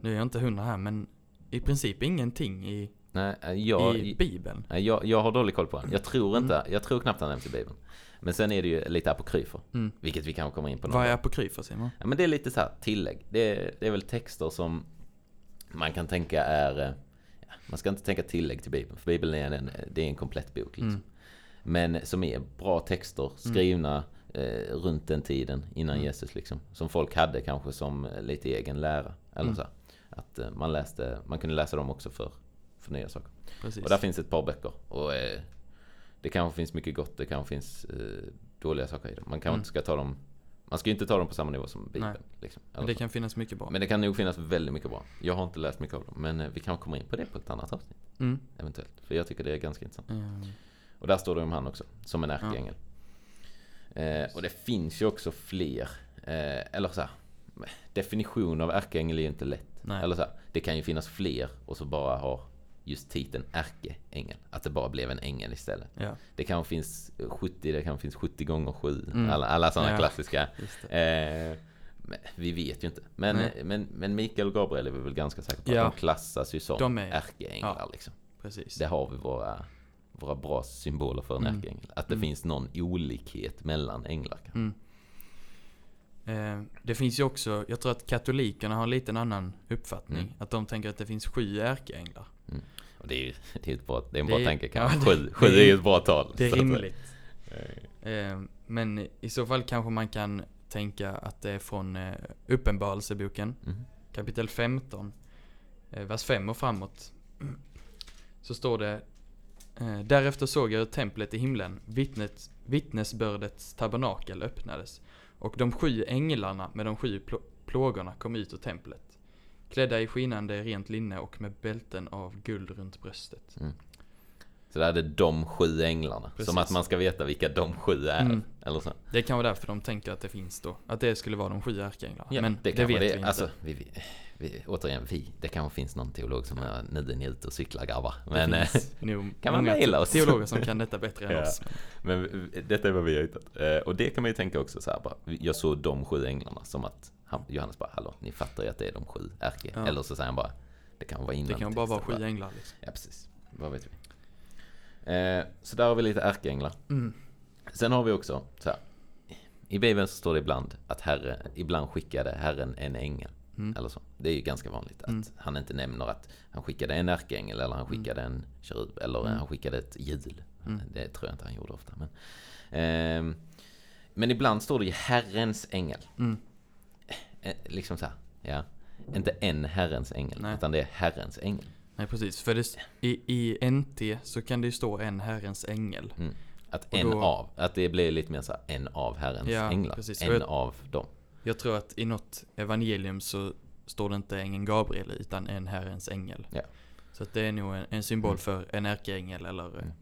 nu är jag inte hundra här, men i princip ingenting i, Nej, eh, jag, i Bibeln. nej, jag, jag har dålig koll på den. Jag tror inte, Mm. jag tror knappt han nämns i Bibeln. Men sen är det ju lite apokryfer. Mm. Vilket vi kanske kommer in på Vad är apokryfer Simon? Ja, men det är lite så här tillägg. Det är, det är väl texter som man kan tänka är... man ska inte tänka tillägg till Bibeln, för Bibeln är en, det är en komplett bok. Liksom. Mm. Men som är bra texter, skrivna eh, runt den tiden innan Mm. Jesus. Liksom. Som folk hade kanske som eh, lite egen lära. Eller Mm. så. Att eh, man, läste, man kunde läsa dem också för, för nya saker. Precis. Och där finns ett par böcker. Och eh, det kanske finns mycket gott, det kanske finns eh, dåliga saker i dem. Man kanske Mm. inte ska ta dem Man ska ju inte ta dem på samma nivå som Bibeln. Liksom. Men det kan finnas mycket bra. men det kan nog finnas väldigt mycket bra. Jag har inte läst mycket av dem, men eh, vi kan komma in på det på ett annat avsnitt. Mm. Eventuellt. För jag tycker det är ganska intressant. Ehm, Och där står det om han också, som en ärkeängel. Eh, och det finns ju också fler, eh, eller så här, definition av ärkeängel är ju inte lätt. Nej. Eller så här, det kan ju finnas fler och så bara har just titeln ärkeängel. Att det bara blev en ängel istället. ja, Det kan finnas 70, det kan finnas 70 gånger 7. Mm. Alla, alla sådana Ja. klassiska. Eh, vi vet ju inte. Men, Nej. men, men Mikael och Gabriel är vi väl ganska säkra på Ja. att de klassas ju som ärkeänglar. ja. Liksom. Precis. Det har vi våra, våra bra symboler för en Mm. ärkeängel. Att det Mm. finns någon olikhet mellan änglar. kanske. Mm. Eh, det finns ju också, jag tror att katolikerna har en liten annan uppfattning. Mm. Att de tänker att det finns sju ärkeänglar. Och det är ju det är ett bra, det är en Det bra är- tanke ja, kanske. det- Sju, sju det är ju ett bra tal. Det är rimligt. Eh, Eh, men i så fall kanske man kan tänka att det är från eh, Uppenbarelseboken, mm. kapitel 15, eh, vers 5 och framåt. Så står det eh, Därefter såg jag hur templet i himlen, vittnet, vittnesbördets tabernakel öppnades. Och de sju änglarna med de sju plå- plågorna kom ut ur templet. Klädda i skinande rent linne och med bälten av guld runt bröstet. Så det är det de sju änglarna. Precis. Som att man ska veta vilka de sju är. Mm. Eller så. Det kan vara därför de tänker att det finns då. Att det skulle vara de sju ärkeänglarna. Ja, Men det, kan vet vara vi inte. Alltså, vi, vi, vi, återigen, vi. Det kanske finns någon teolog som är nu är ni ute och cyklar grabbar. Men, det eh, finns nog kan man mejla oss? teologer som kan detta bättre än Ja. oss. men detta är vad vi har hittat. Eh, Och det kan man ju tänka också så här bara. Jag såg de sju änglarna som att han, Johannes bara, hallå, ni fattar ju att det är de sju ärke. Ja. Eller så säger han bara, det kan vara innan Det kan bara vara sju änglar liksom. Ja, precis. Vad vet vi. Eh, så där har vi lite ärkeänglar. Mm. Sen har vi också så här. I Bibeln så står det ibland att Herre, ibland skickade Herren en ängel. Mm. Eller så. Det är ju ganska vanligt att Mm. han inte nämner att han skickade en ärkeängel eller han skickade en kerub eller Mm. han skickade ett hjul. Mm. Det tror jag inte han gjorde ofta. Men, ehm, men ibland står det ju Herrens ängel. Mm. Eh, liksom så här, ja. Inte en Herrens ängel, Nej. utan det är Herrens ängel. Nej precis, för det, i, i NT så kan det ju stå en Herrens ängel. Mm. Att Och en då- av, att det blir lite mer så här, en av Herrens Ja, änglar. precis. En jag- av dem. Jag tror att i något evangelium så står det inte ängeln Gabriel utan en Herrens ängel. Ja. Så det är nog en, en symbol Mm. för en ärkeängel eller... Mm.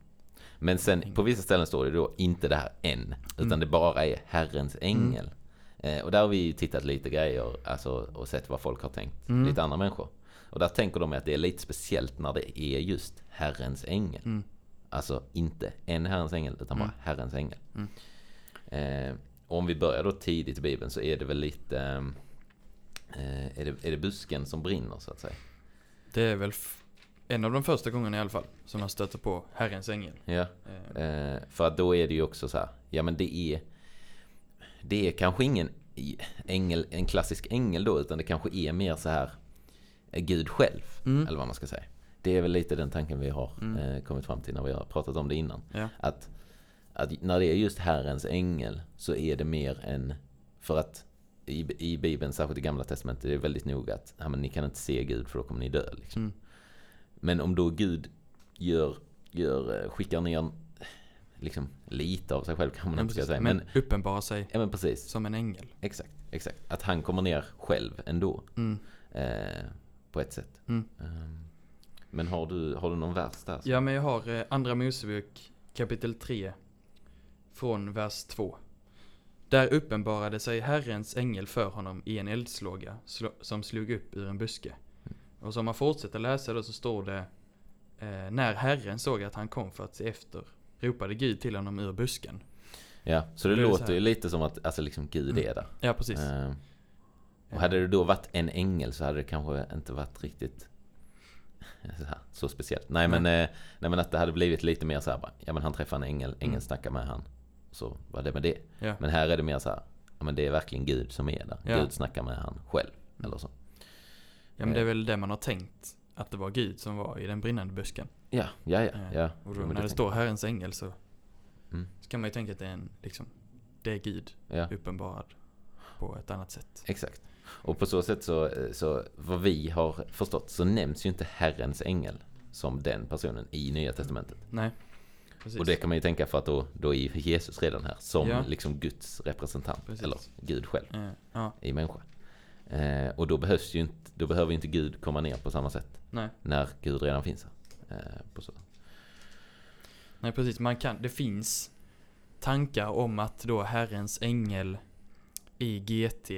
Men sen på vissa ställen står det då inte det här en, utan Mm. det bara är Herrens ängel. Eh, och där har vi ju tittat lite grejer, alltså och sett vad folk har tänkt. Mm. Lite andra människor. Och där tänker de att det är lite speciellt när det är just Herrens ängel. Mm. Alltså inte en Herrens ängel, utan bara Mm. Herrens ängel. Mm. Eh, och om vi börjar då tidigt i Bibeln så är det väl lite... Eh, är, det, är det busken som brinner så att säga? Det är väl en av de första gångerna i alla fall som man stöter på Herrens ängel. Ja. Eh, Eh, för att då är det ju också så här, ja men det är Det är kanske ingen ängel, en klassisk ängel då, utan det kanske är mer så här eh, Gud själv, Mm. eller vad man ska säga. Det är väl lite den tanken vi har Mm. eh, kommit fram till när vi har pratat om det innan. Ja. Att, att när det är just Herrens ängel så är det mer än, för att i, i Bibeln, särskilt i Gamla Testamentet, är det väldigt noga att ja, men ni kan inte se Gud för då kommer ni dö. Liksom. Mm. Men om då Gud gör, gör, eh, skickar ner liksom lite av sig själv kan man Men, inte precis, säga. men, Men, uppenbara sig ja, men precis. som en ängel. Exakt, exakt. Att han kommer ner själv ändå. Mm. Eh, på ett sätt. Mm. Ehm, men har du, har du någon vers där? Ja, men jag har eh, Andra Mosebok kapitel 3 från vers 2. Där uppenbarade sig Herrens ängel för honom i en eldslåga slo- som slog upp ur en buske. Och som man fortsätter läsa då så står det eh, När Herren såg att han kom för att se efter ropade Gud till honom ur busken. Ja, så det det låter ju lite som att alltså liksom Gud Mm. är där. Ja, precis. Ehm, och hade det då varit en ängel så hade det kanske inte varit riktigt så, här, så speciellt. Nej men, eh, nej men att det hade blivit lite mer så här bara, ja men han träffar en ängel, ängeln Mm. snackar med han. Så var det med det. Ja. Men här är det mer så här, ja men det är verkligen Gud som är där. Ja. Gud snackar med han själv. Eller så. ja, men det är väl det man har tänkt. Att det var Gud som var i den brinnande busken. Ja, ja, ja. Eh, ja. Och då, när det står Herrens ängel så Mm. ska man ju tänka att det är en, liksom, det är Gud. Ja. uppenbarad på ett annat sätt. Exakt. Och på så sätt så, så, vad vi har förstått så nämns ju inte Herrens ängel som den personen i Nya Testamentet. Nej. precis. Och det kan man ju tänka för att då, då är Jesus redan här som Ja. liksom Guds representant. Precis. Eller Gud själv Eh, ja, i människa. Eh, och då behövs ju inte, då behöver ju inte Gud komma ner på samma sätt. nej. När Gud redan finns här. Eh, på så. Nej precis, man kan, det finns tankar om att då Herrens ängel i GT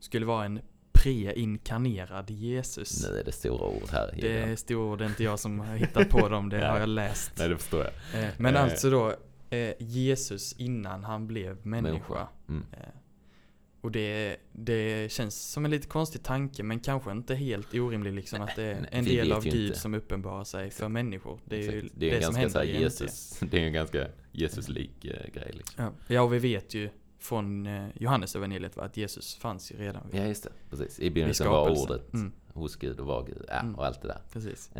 skulle vara en preinkarnerad Jesus. Nu är det stora ord här. Det är stora, det är inte jag som har hittat på dem, det Ja. har jag läst. Nej, det förstår jag. Eh, Men Eh. alltså då, eh, Jesus innan han blev människa. Mm. Och det, det känns som en lite konstig tanke men kanske inte helt orimlig liksom att det är Nej, en del av ju Gud inte. som uppenbarar sig för människor. Det är ju Exakt. det, det är en som händer här. Jesus, det är en ganska Jesus-lik eh, grej liksom. Ja. ja, och vi vet ju från eh, Johannes evangeliet att Jesus fanns ju redan vid, Ja, just det. Precis. I begynnelsen var ordet Mm, hos Gud och var Gud. Ja, Mm. och allt det där. precis. Så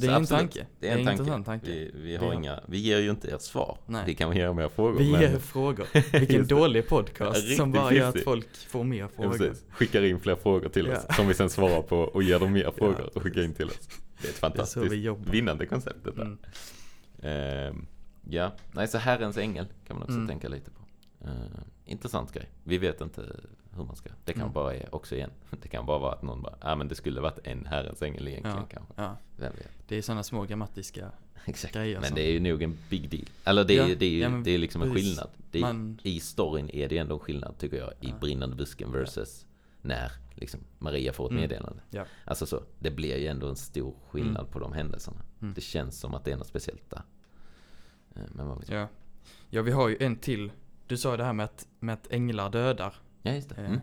det är en tanke. Det är en, tanke. intressant tanke. Vi, vi, Vi har har- inga, vi ger ju inte ert svar. Nej. Vi kan er mer frågor. Vi men- ger frågor. Vilken det. dålig podcast som bara gör att folk får mer Ja, frågor. precis. Skickar in fler frågor till oss Ja. som vi sen svarar på och ger dem mer frågor Ja, och skickar in till oss. Det är ett Det är fantastiskt vi jobbar. vinnande koncept detta. Mm. Ehm, ja, nej så Herrens ängel kan man också Mm. tänka lite på. Ehm, intressant grej. Vi vet inte hur man ska. Det kan Mm. bara är också igen. Det kan bara vara att någon bara, ja ah, men det skulle varit en Herrens ängel egentligen Ja. kanske. Ja, Vem vet. det är sådana små grammatiska Exakt. grejer Men som det är ju nog en big deal. Eller det är, Ja, det är, ja, men det är liksom en precis. skillnad. Det är, man... I storyn är det ändå en skillnad tycker jag. I brinnande busken versus när liksom Maria får ett Mm. meddelande. Ja. Alltså så, det blir ju ändå en stor skillnad på de händelserna. Mm. Det känns som att det är något speciellt där. Eh, Men vad vet jag? Ja. ja, vi har ju en till. Du sa det här med att, med att änglar dödar. Ja, just det. Eh, Mm.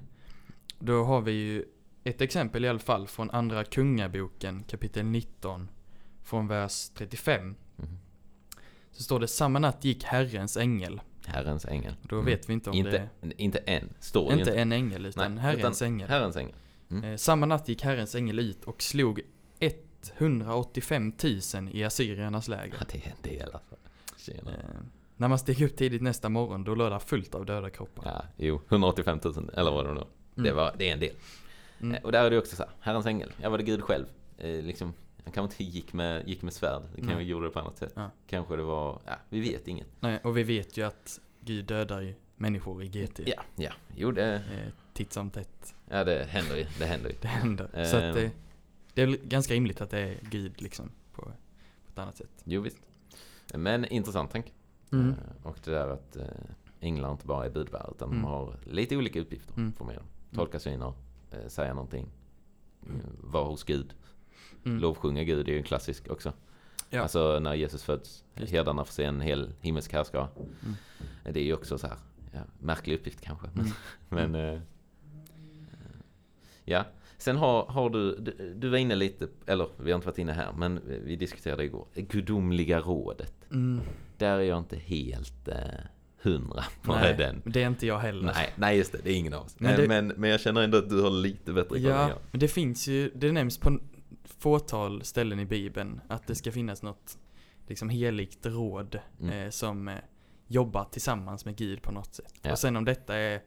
Då har vi ju ett exempel i alla fall från Andra Kungaboken kapitel 19 från vers 35. Mhm. Så står det samma natt gick Herrens ängel. Herrens ängel. Då Mm. vet vi inte om Inte, det inte en, står är ju inte en ängel utan Nej, Herrens utan ängel. Herrens ängel. Mm. Eh, samma natt gick Herrens ängel ut och slog 185 000 i assyriernas läger. Ja, det är en del alltså. Tjena. Eh, när man steg upp tidigt nästa morgon då låg där fullt av döda kroppar. Ja, jo, 185 000, eller vad det nu var. Det, Mm. var, det är en del. Mm. Eh, Och där är det också så här, Herrens ängel, ja var det Gud själv? Eh, liksom, han kanske inte gick med, gick med svärd, det kanske Nej. gjorde det på annat sätt. Ja. Kanske det var, ja, vi vet inget. Nej, och vi vet ju att Gud dödar ju människor i GT. Ja, ja, jo det, Eh, titt som tätt. ja, det händer ju, det händer ju. Det händer. Så att Eh. det, det är ganska rimligt att det är Gud liksom på, på ett annat sätt. Jo visst. Men intressant tanke. Mm. Eh, Och det där att eh, änglar inte bara är budbärare utan Mm. de har lite olika uppgifter. Mm. Får med dem. Tolka syner, eh, säga någonting, mm. vara hos Gud, Mm. lovsjunga Gud är ju en klassisk också. Ja. Alltså när Jesus föds, herdarna får se en hel himmelsk härskara. Mm. Det är ju också så här, ja, märklig uppgift kanske. Mm. Men, eh, ja. Sen har, har du, du, du var inne lite, eller vi har inte varit inne här, men vi diskuterade igår, gudomliga rådet. Mm. Där är jag inte helt eh, hundra på Nej, den. det är inte jag heller. Nej, nej just det, det är ingen av oss. Men det- men, men jag känner ändå att du har lite bättre koll än Ja, jag. men det finns ju, det nämns på fåtal ställen i Bibeln att det ska finnas något liksom heligt råd Mm. eh, som eh, jobbar tillsammans med Gud på något sätt. Ja. Och sen om detta är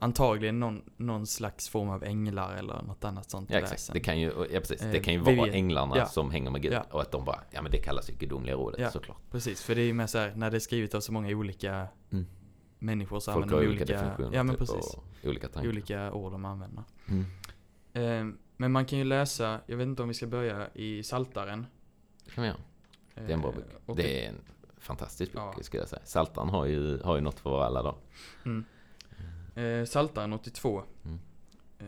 antagligen någon, någon slags form av änglar eller något annat sånt Ja exakt, det kan ju, ja, precis. det Eh, kan ju vara vet- änglarna ja. som hänger med Gud. Ja. Och att de bara, ja men det kallas ju gudomliga rådet Ja. såklart. Precis, för det är ju med så här, när det är skrivet av så många olika Mm. människor så Folk använder de olika, olika, definitioner ja men typ, precis, och olika tankar. olika ord de använder. Mm. Eh, men man kan ju läsa, jag vet inte om vi ska börja i Saltaren. Det kan vi göra. Det är en bra bok. och Det är en fantastisk bok Ja. skulle jag säga. Saltan har ju, har ju något för alla dagar. Mm. Eh, Saltaren 82, Mm. eh,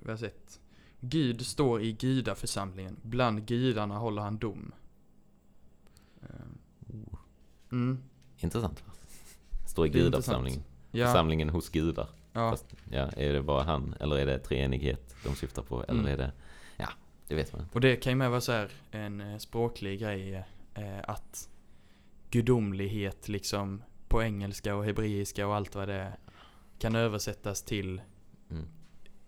vers 1. Gud står i gudaförsamlingen, bland gudarna håller han dom. Eh, mm, Intressant? Står i gudaförsamlingen. ja, Församlingen hos gudar. ja, Fast, ja, är det bara han eller är det treenighet de syftar på? Eller Mm. är det, ja, det vet man inte. och det kan ju med vara så här en eh, språklig grej eh, att gudomlighet liksom på engelska och hebreiska och allt vad det är kan översättas till Mm.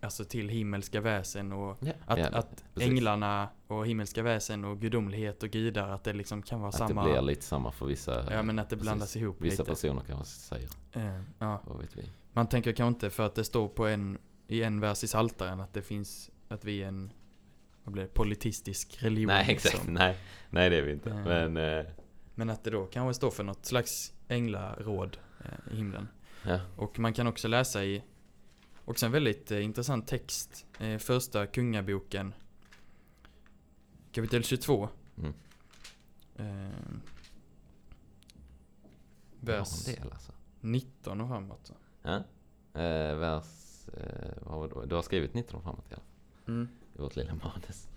Alltså till himmelska väsen och Ja, att, ja, att precis. änglarna och himmelska väsen och gudomlighet och gudar att det liksom kan vara Att samma det blir lite samma för vissa, Ja men att det precis. blandas ihop vissa lite. personer kanske säger. Eh, ja. Vad vet vi? Man tänker kanske inte för att det står på en, i en vers i Saltaren att det finns, att vi är en, vad blir det, politistisk religion. Nej exakt, liksom. nej, nej det är vi inte. Eh. Men, eh, Men att det då kanske står för något slags änglaråd eh, i himlen. Ja. Och man kan också läsa i, också en väldigt eh, intressant text, eh, första kungaboken, kapitel 22. Mm. Eh, vers del alltså. 19 och framåt. Ja. Eh, vers, eh, vad var det? då? Du har skrivit 19 framåt i alla fall. Mm. I vårt lilla manus.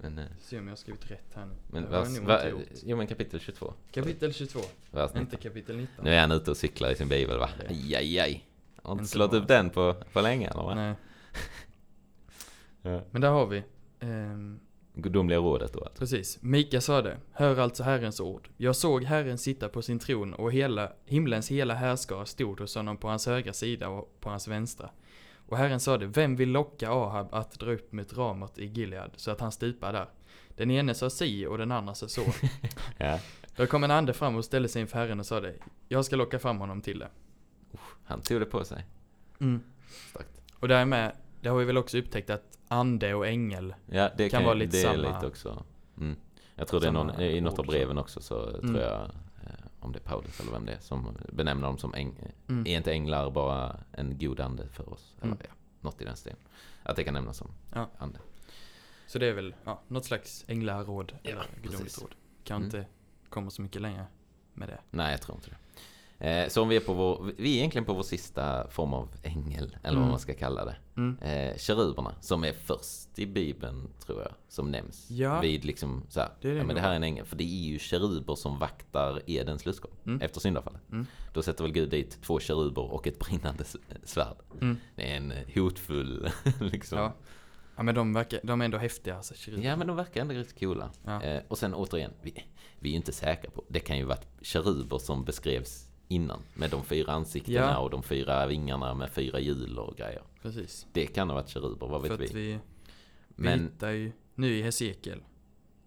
Men, eh, Se om jag har skrivit rätt här nu. men vers, gjort. jo men kapitel 22. Kapitel 22, Vers 19. inte kapitel 19. Nu är han ute och cyklar i sin bibel va? Det- Aj, aj, aj. Har inte slått upp den på, på länge eller va? Nej, Ja. men där har vi. ehm, Gudomliga rådet då alltså. Precis. Mika sade, hör alltså Herrens ord. Jag såg Herren sitta på sin tron och hela, himlens hela härskara stod hos honom på hans högra sida och på hans vänstra. Och Herren sade, vem vill locka Ahab att dra upp mot Ramot i Gilead så att han stupar där? Den ene sa si och den andra sa så. Ja. Då kom en ande fram och ställde sig inför Herren och sade, jag ska locka fram honom till det. Han tog det på sig. Starkt. Och därmed, det har vi väl också upptäckt att ande och ängel, Ja, det Kan kan, vara det lite är samma- lite också. Mm. Jag tror det är någon, i något av breven också så Mm. tror jag, om det är Paulus eller vem det är, som benämner dem som äng, Mm. är inte änglar bara en god ande för oss? Eller Mm. ja, något i den stilen. Att det kan nämnas som Ja. ande. så det är väl, ja, något slags änglaråd, Ja, eller gudomligt råd. Kan Mm. inte komma så mycket längre med det. Nej, jag tror inte det. Eh, så om vi är på vår, vi är egentligen på vår sista form av ängel, eller Mm. vad man ska kalla det. Mm. Eh, keruberna, som är först i Bibeln, tror jag, som nämns. Ja. Vid liksom så här, Det är det ja men det här är en ängel. För det är ju keruber som vaktar Edens lustgård Mm. efter syndafallet. Mm. Då sätter väl Gud dit två keruber och ett brinnande svärd. Mm. Det är en eh, hotfull, liksom. Ja. Ja. Ja men de verkar, de är ändå häftiga alltså, keruber. men de verkar ändå riktigt coola. Ja. Eh, och sen återigen, vi, vi är ju inte säkra på. Det kan ju varit keruber som beskrevs innan. Med de fyra ansiktena Ja. och de fyra vingarna med fyra hjul och grejer. Precis. Det kan ha varit keruber, vad vet vi. vi, Men, hittar ju nu i Hesekiel,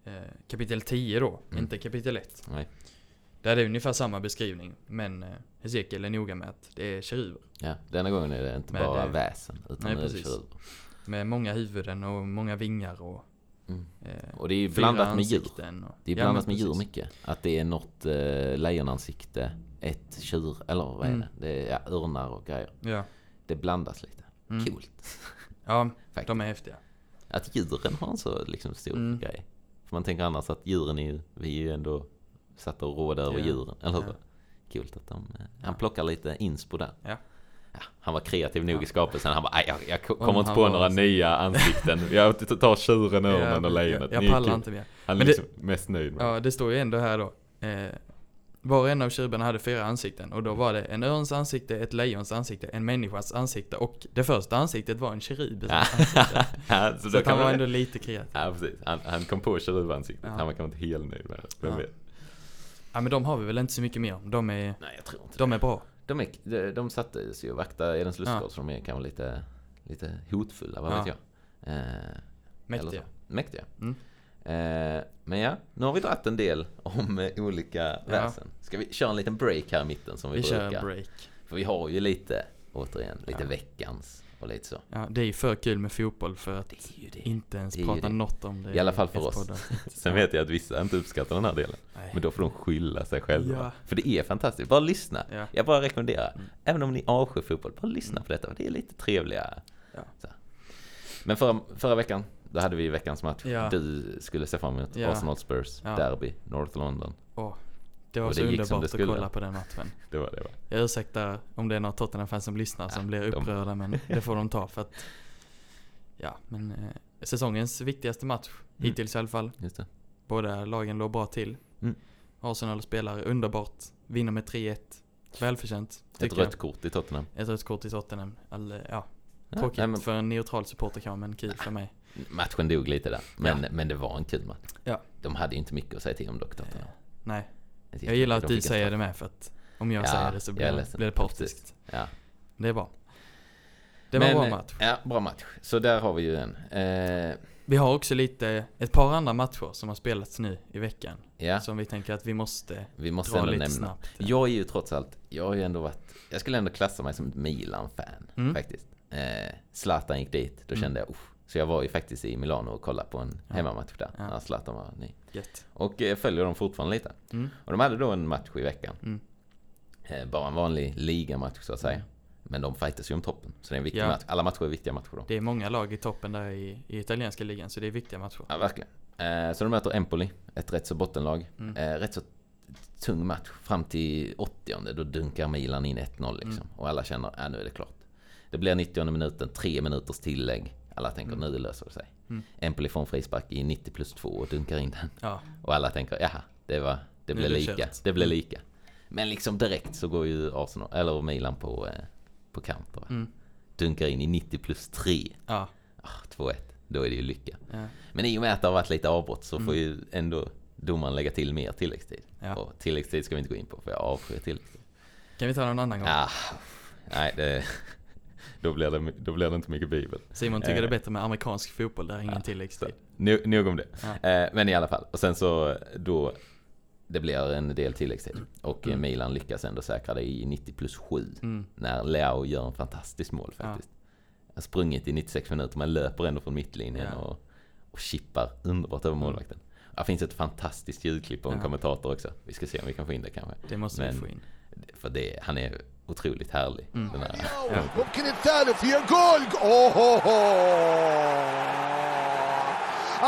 eh, kapitel 10 då, Mm. inte kapitel 1. nej. Där är det ungefär samma beskrivning, men eh, Hesekiel är noga med att det är keruber. Ja, denna gången är det inte Men bara det- väsen, utan Nej, precis. keruber. Med många huvuden och många vingar och Mm. eh, Och det är ju blandat med djur. Och, Det är Ja, blandat men med djur mycket. Att det är något eh, lejonansikte, ett tjur, eller vad är Mm. det? Det är ja, örnar och grejer. Ja. Det blandas lite. Mm. Coolt. Ja, Faktiskt. de är häftiga. Att djuren har en så liksom stor Mm. grej. För man tänker annars att djuren är ju, vi är ju ändå satta och råda över Ja. djuren. Eller hur? Ja. Coolt att de, eh, Ja. han plockar lite inspo där. Ja. Ja, han var kreativ nog Ja. i skapelsen. Han bara, "Aj, jag, jag ko- Om kommer inte på några så." nya ansikten. Jag tar tjuren, örnen och lejonet. Jag, jag pallar kul." inte mer. Han är Men det- liksom mest nöjd med Ja, det står ju ändå här då. Eh, var och en av keruberna hade fyra ansikten och då var det en örns ansikte, ett lejons ansikte, en människas ansikte och det första ansiktet var en kerub. Ja. ja, så Så att han var ändå lite kreativ. ja, precis. Han, han kom på kerubansiktet. Ja. Han var kanske inte helt nöjd med det. Vem Ja. vet? Ja men de har vi väl inte så mycket mer om. De är, Nej, jag tror inte de är bra. De, är, de, de satte sig och vaktade Edens lustgård Ja. så de är kanske lite, lite hotfulla, vad Ja. vet jag. Eh, Mäktiga. Mäktiga. Mm. Eh, men ja, nu har vi dragit en del om eh, olika väsen. Ska vi köra en liten break här i mitten som vi, Vi kör brukar? en break. För vi har ju lite, återigen, lite Ja. veckans och lite så. Ja, det är ju för kul med fotboll för att inte ens prata något om det. I alla fall för oss. Sen vet jag att vissa inte uppskattar den här delen. Nej. Men då får de skylla sig själva. Ja. För det är fantastiskt. Bara lyssna. Ja. Jag bara rekommenderar. Mm. Även om ni avskyr fotboll, bara lyssna Mm. på detta. Det är lite trevliga. Men förra, förra veckan, då hade vi veckans match. Ja. Du skulle se fram emot Ja. Arsenal Spurs, Ja. Derby, North London. Åh, det var Och så det underbart att kolla på den matchen. Det var det va? Jag ursäktar om det är några Tottenham-fans som lyssnar som blir de- upprörda men det får de ta för att Ja men eh, säsongens viktigaste match Mm. hittills i alla fall. Just det. Båda lagen låg bra till. Mm. Arsenal spelar underbart, vinner med 3-1. Välförtjänt. Ett rött jag. kort i Tottenham. Ett rött kort i Tottenham. All, ja, Ja, tråkigt nej, men för en neutral supporter kanske men kul för mig. Matchen dog lite där. Men, Ja. men det var en kul match. Ja. De hade ju inte mycket att säga till om dock Tottenham. Eh, nej, jag gillar att du säger det med för att om jag Ja, säger det så blir, det- blir det partiskt. Ja. Det är bra. Det var Men, en bra match. Ja, bra match. Så där har vi ju en. Eh, Vi har också lite, ett par andra matcher som har spelats nu i veckan. ja, Som vi tänker att vi måste vi måste dra ändå lite nämna. snabbt. Jag är ju trots allt, jag har ju ändå varit, jag skulle ändå klassa mig som ett Milan-fan Mm. faktiskt. Eh, Zlatan gick dit, då Mm. kände jag, uff, Så jag var ju faktiskt i Milano och kollade på en Ja. hemmamatch där, Ja. när Zlatan var ny. Gött. Och eh, följer dem fortfarande lite. Mm. Och de hade då en match i veckan. Mm. Eh, bara en vanlig ligamatch så att säga. Men de fightas ju om toppen. Så det är en viktig Ja. match. Alla matcher är viktiga matcher då. Det är många lag i toppen där i, i italienska ligan, så det är viktiga matcher. Ja, verkligen. Eh, så de möter Empoli, ett rätt så bottenlag. Mm. Eh, rätt så tung match. Fram till 80 då dunkar Milan in 1-0 liksom. Mm. Och alla känner, ja nu är det klart. Det blir 90 minuten, tre minuters tillägg. Alla tänker, Mm. nu löser det sig. Mm. Empoli får en frispark i 90 plus 2 och dunkar in den. Ja, Och alla tänker, jaha, det var, det blev lika. kört. Det blev Mm. lika. Men liksom direkt så går ju Arsenal, eller Milan på, eh, på counter. mm. Dunkar in i 90 plus 3. ja, Ah, 2-1. Då är det ju lycka. ja. Men i och med att det har varit lite avbrott så Mm. får ju ändå domaren lägga till mer tilläggstid. Ja. Och tilläggstid ska vi inte gå in på för jag avskyr tilläggstid. Kan vi ta någon annan gång? Ah, nej, det, då, blir det, då blir det inte mycket bibel. Simon tycker Eh. det är bättre med amerikansk fotboll, där är ingen Ja, tilläggstid. Nog, nog om det. Ja. Eh, men i alla fall. Och sen så då, det blir en del tilläggstid. Och eh, Mm. Milan lyckas ändå säkra det i 90 plus 7. Mm. När Leao gör en fantastisk mål faktiskt. har sprungit i 96 minuter men löper ändå från mittlinjen Ja. och, och chippar underbart över målvakten. Det finns ett fantastiskt ljudklipp på en Ja. kommentator också. Vi ska se om vi kan få in det kanske. Det måste Men- vi få in För det, han är otroligt härlig. Mm. Den här. Ja. ممكن الثالث هي جول اوه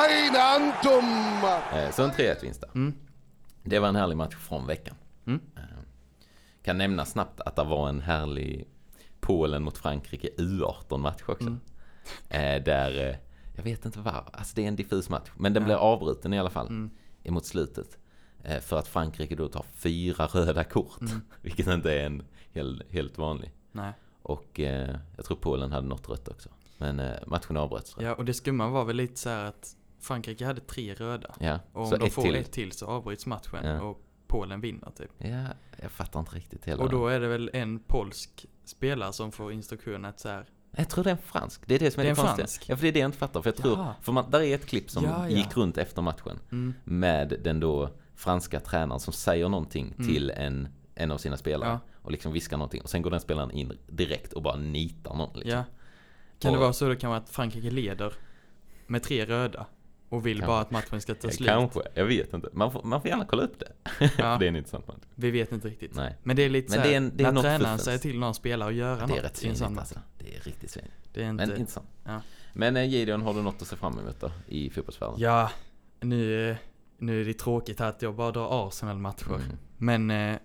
اين انتم Eh, Så en 3-1 vinst där. Mm. Det var en härlig match från veckan. Mm. Eh, Kan nämna snabbt att det var en härlig Polen mot Frankrike U18-match också. Mm. Eh, Där, eh, jag vet inte var, alltså det är en diffus match. Men den Ja. blev avbruten i alla fall. Mm. emot slutet. Eh, För att Frankrike då tar fyra röda kort. Mm. Vilket inte är en helt, helt vanlig. Nej. Och eh, jag tror Polen hade något rött också. Men eh, matchen avbröts. Ja, och det skumma var väl lite så här att Frankrike hade tre röda. Ja, Och om de får till. ett till så avbryts matchen Ja. och Polen vinner typ. Ja, jag fattar inte riktigt hela Och då är det väl en polsk spelare som får instruktionen att så här. Jag tror det är en fransk. Det är det som är Det det, är en konstiga. fransk? Ja, för det är det jag inte fattar. För jag tror, Jaha. för man, där är ett klipp som Ja, ja. gick runt efter matchen. Mm, Med den då franska tränaren som säger någonting Mm. till en, en av sina spelare. Ja. Och liksom viskar någonting. Och sen går den spelaren in direkt och bara nitar någon. Liksom. ja. Kan det Och- vara så det kan vara att Frankrike leder med tre röda och vill Kanske. bara att matchen ska ta slut? Kanske, jag vet inte. Man får, man får gärna kolla upp det. Ja. det är en intressant match. Vi vet inte riktigt. Nej. Men det är lite Men så här, det är en- det är när något tränaren fuffens. säger till någon spelare att göra Det är något rätt svinigt alltså. Det är riktigt svinigt. Det är inte... Men intressant. Ja. Men eh, Gideon, har du något att se fram emot då? I fotbollsvärlden? Ja, nu, eh, nu är det tråkigt att jag bara drar Arsenal-matcher. Mm. Men eh,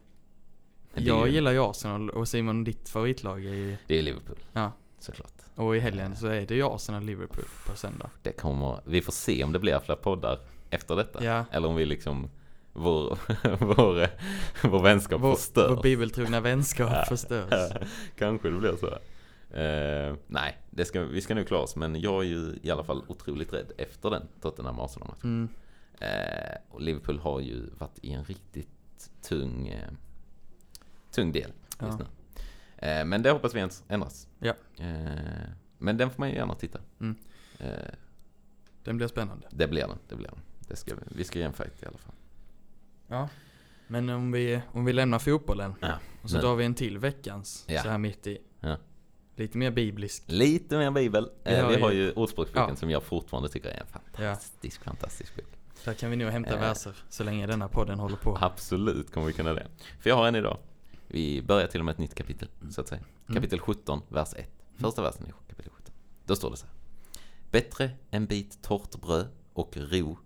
jag ju- gillar ju Arsenal och Simon, ditt favoritlag är ju... Det är Liverpool. Ja. Såklart. Och i helgen så är det ju Arsenal-Liverpool på söndag. Det kommer, vi får se om det blir fler poddar efter detta. Ja. Eller om vi liksom, vår, vår, vår vänskap Vår, förstörs. vår bibeltrogna vänskap förstörs. Kanske det blir så. Eh, nej, det ska, vi ska nu klara oss. Men jag är ju i alla fall otroligt rädd efter den Tottenham arsenal matchen Mm. Eh, Och Liverpool har ju varit i en riktigt tung, eh, tung del just Ja. nu. Eh, men det hoppas vi ändras-. Ja. Men den får man ju gärna titta. Mm. Den blir spännande. det blir den, det blir den. Det ska, vi vi ska ge en fight i alla fall. Ja. Men om vi, om vi lämnar fotbollen Ja, och så nu. drar vi en till veckans Ja. så här mitt i. Ja. Lite mer biblisk. Lite mer bibel. Vi har vi har ju- ju Ordspråksboken som jag fortfarande tycker är en fantastisk, fantastisk bok. Där kan vi nog hämta Eh. verser så länge denna podden håller på. Absolut kommer vi kunna det. För jag har en idag. Vi börjar till och med ett nytt kapitel, så att säga. Mm. Kapitel 17, vers 1. Första versen i kapitel 17. Då står det så här. Bättre en bit torrt bröd och ro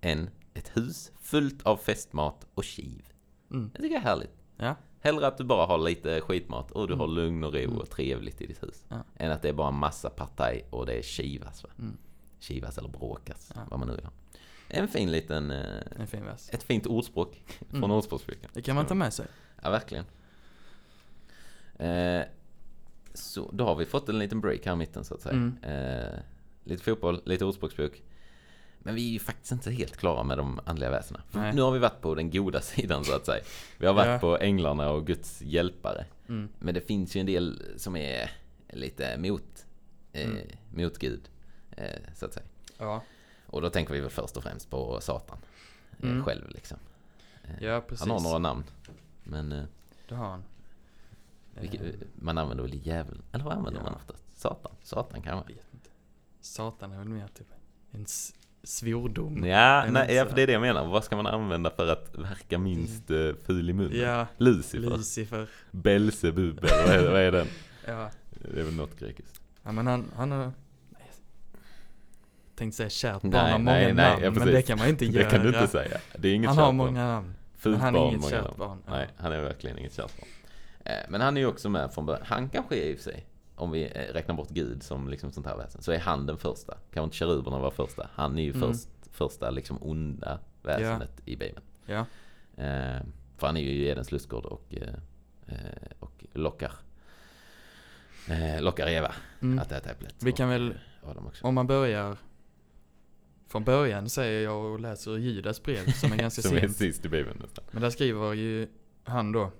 än ett hus fullt av festmat och kiv. Mm. Jag tycker det är härligt. Ja. Hellre att du bara har lite skitmat och du Mm. har lugn och ro Mm. och trevligt i ditt hus. Ja. Än att det är bara massa partaj och det är kivas. Va? Mm. Kivas eller bråkas, Ja. vad man nu ha. En fin liten, eh, En fin vers. ett fint ordspråk från Mm. Ordspråksboken. Det kan man ta med sig. Ja, verkligen. Eh, så då har vi fått en liten break här i mitten så att säga. Mm. Eh, lite fotboll, lite ordspråksbok. Men vi är ju faktiskt inte helt klara med de andliga väsena. Nu har vi varit på den goda sidan så att säga. Vi har varit Ja. på änglarna och Guds hjälpare. Mm. Men det finns ju en del som är lite mot, eh, Mm. mot Gud. Eh, så att säga. Ja. Och då tänker vi väl först och främst på Satan. Eh, Mm. Själv liksom. Eh, Ja, precis. han har några namn. Men eh, Det har han. vilket, man använder väl djävulen? Eller vad använder Ja. man oftast? Satan? Satan kan man. Satan är väl mer typ en svordom. Ja, nej, ja, för det är det jag menar. Vad ska man använda för att verka minst eh, ful i munnen? Ja, Lucifer, Lucifer. Belzebub, eller vad är, vad är den? Ja. Det är väl något grekiskt. ja, men han, han har... Tänkte säga kärt barn Nej, har många nej, nej, namn, ja, men det kan man inte Det göra. kan du inte säga. Det är inget Han har barn. många namn. Fult han är barn, inget många kärt barn. Ja. Nej, han är verkligen inget kärt barn. Eh, Men han är ju också med från början. Han kanske är i sig, om vi eh, räknar bort Gud som liksom sånt här väsen, så är han den första. Kan inte keruberna vara första? Han är ju Mm. först, första liksom onda väsendet i Bibeln. Ja. Eh, för han är ju i Edens lustgård och, och lockar, lockar Eva Mm. att äta äpplet. Vi kan väl, om man börjar från början säger jag och läser ur Judas brev som är ganska Som är sist i Bibeln nästan. Men där skriver ju han då.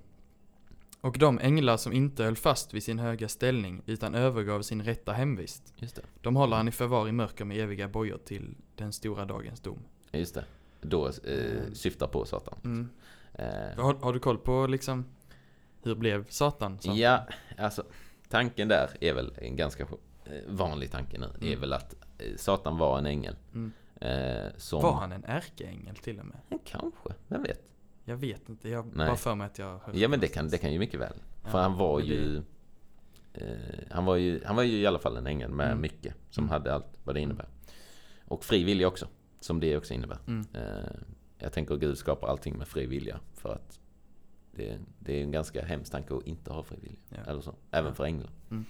Och de änglar som inte höll fast vid sin höga ställning utan övergav sin rätta hemvist. Just det. De håller han i förvar i mörker med eviga bojor till den stora dagens dom. Just det. Då eh, syftar på Satan. Mm. Eh, Har, har du koll på liksom hur blev Satan? som- Ja, alltså tanken där är väl en ganska eh, vanlig tanke nu. Det är Mm. väl att eh, Satan var en ängel. Mm. Eh, som... Var han en ärkeängel till och med? Kanske, vem vet? Jag vet inte, jag Nej. bara för mig att jag hört Ja men det kan, det kan ju mycket väl. För Ja, han var det- ju... Eh, han, var ju han var ju i alla fall en ängel med Mm. mycket. Som Mm. hade allt vad det innebär. Och fri vilja också. Som det också innebär. Mm. Eh, jag tänker att Gud skapar allting med fri vilja. För att det, det är en ganska hemsk tanke att inte ha fri vilja. Ja. Eller så. Även Ja. för änglar. Mm.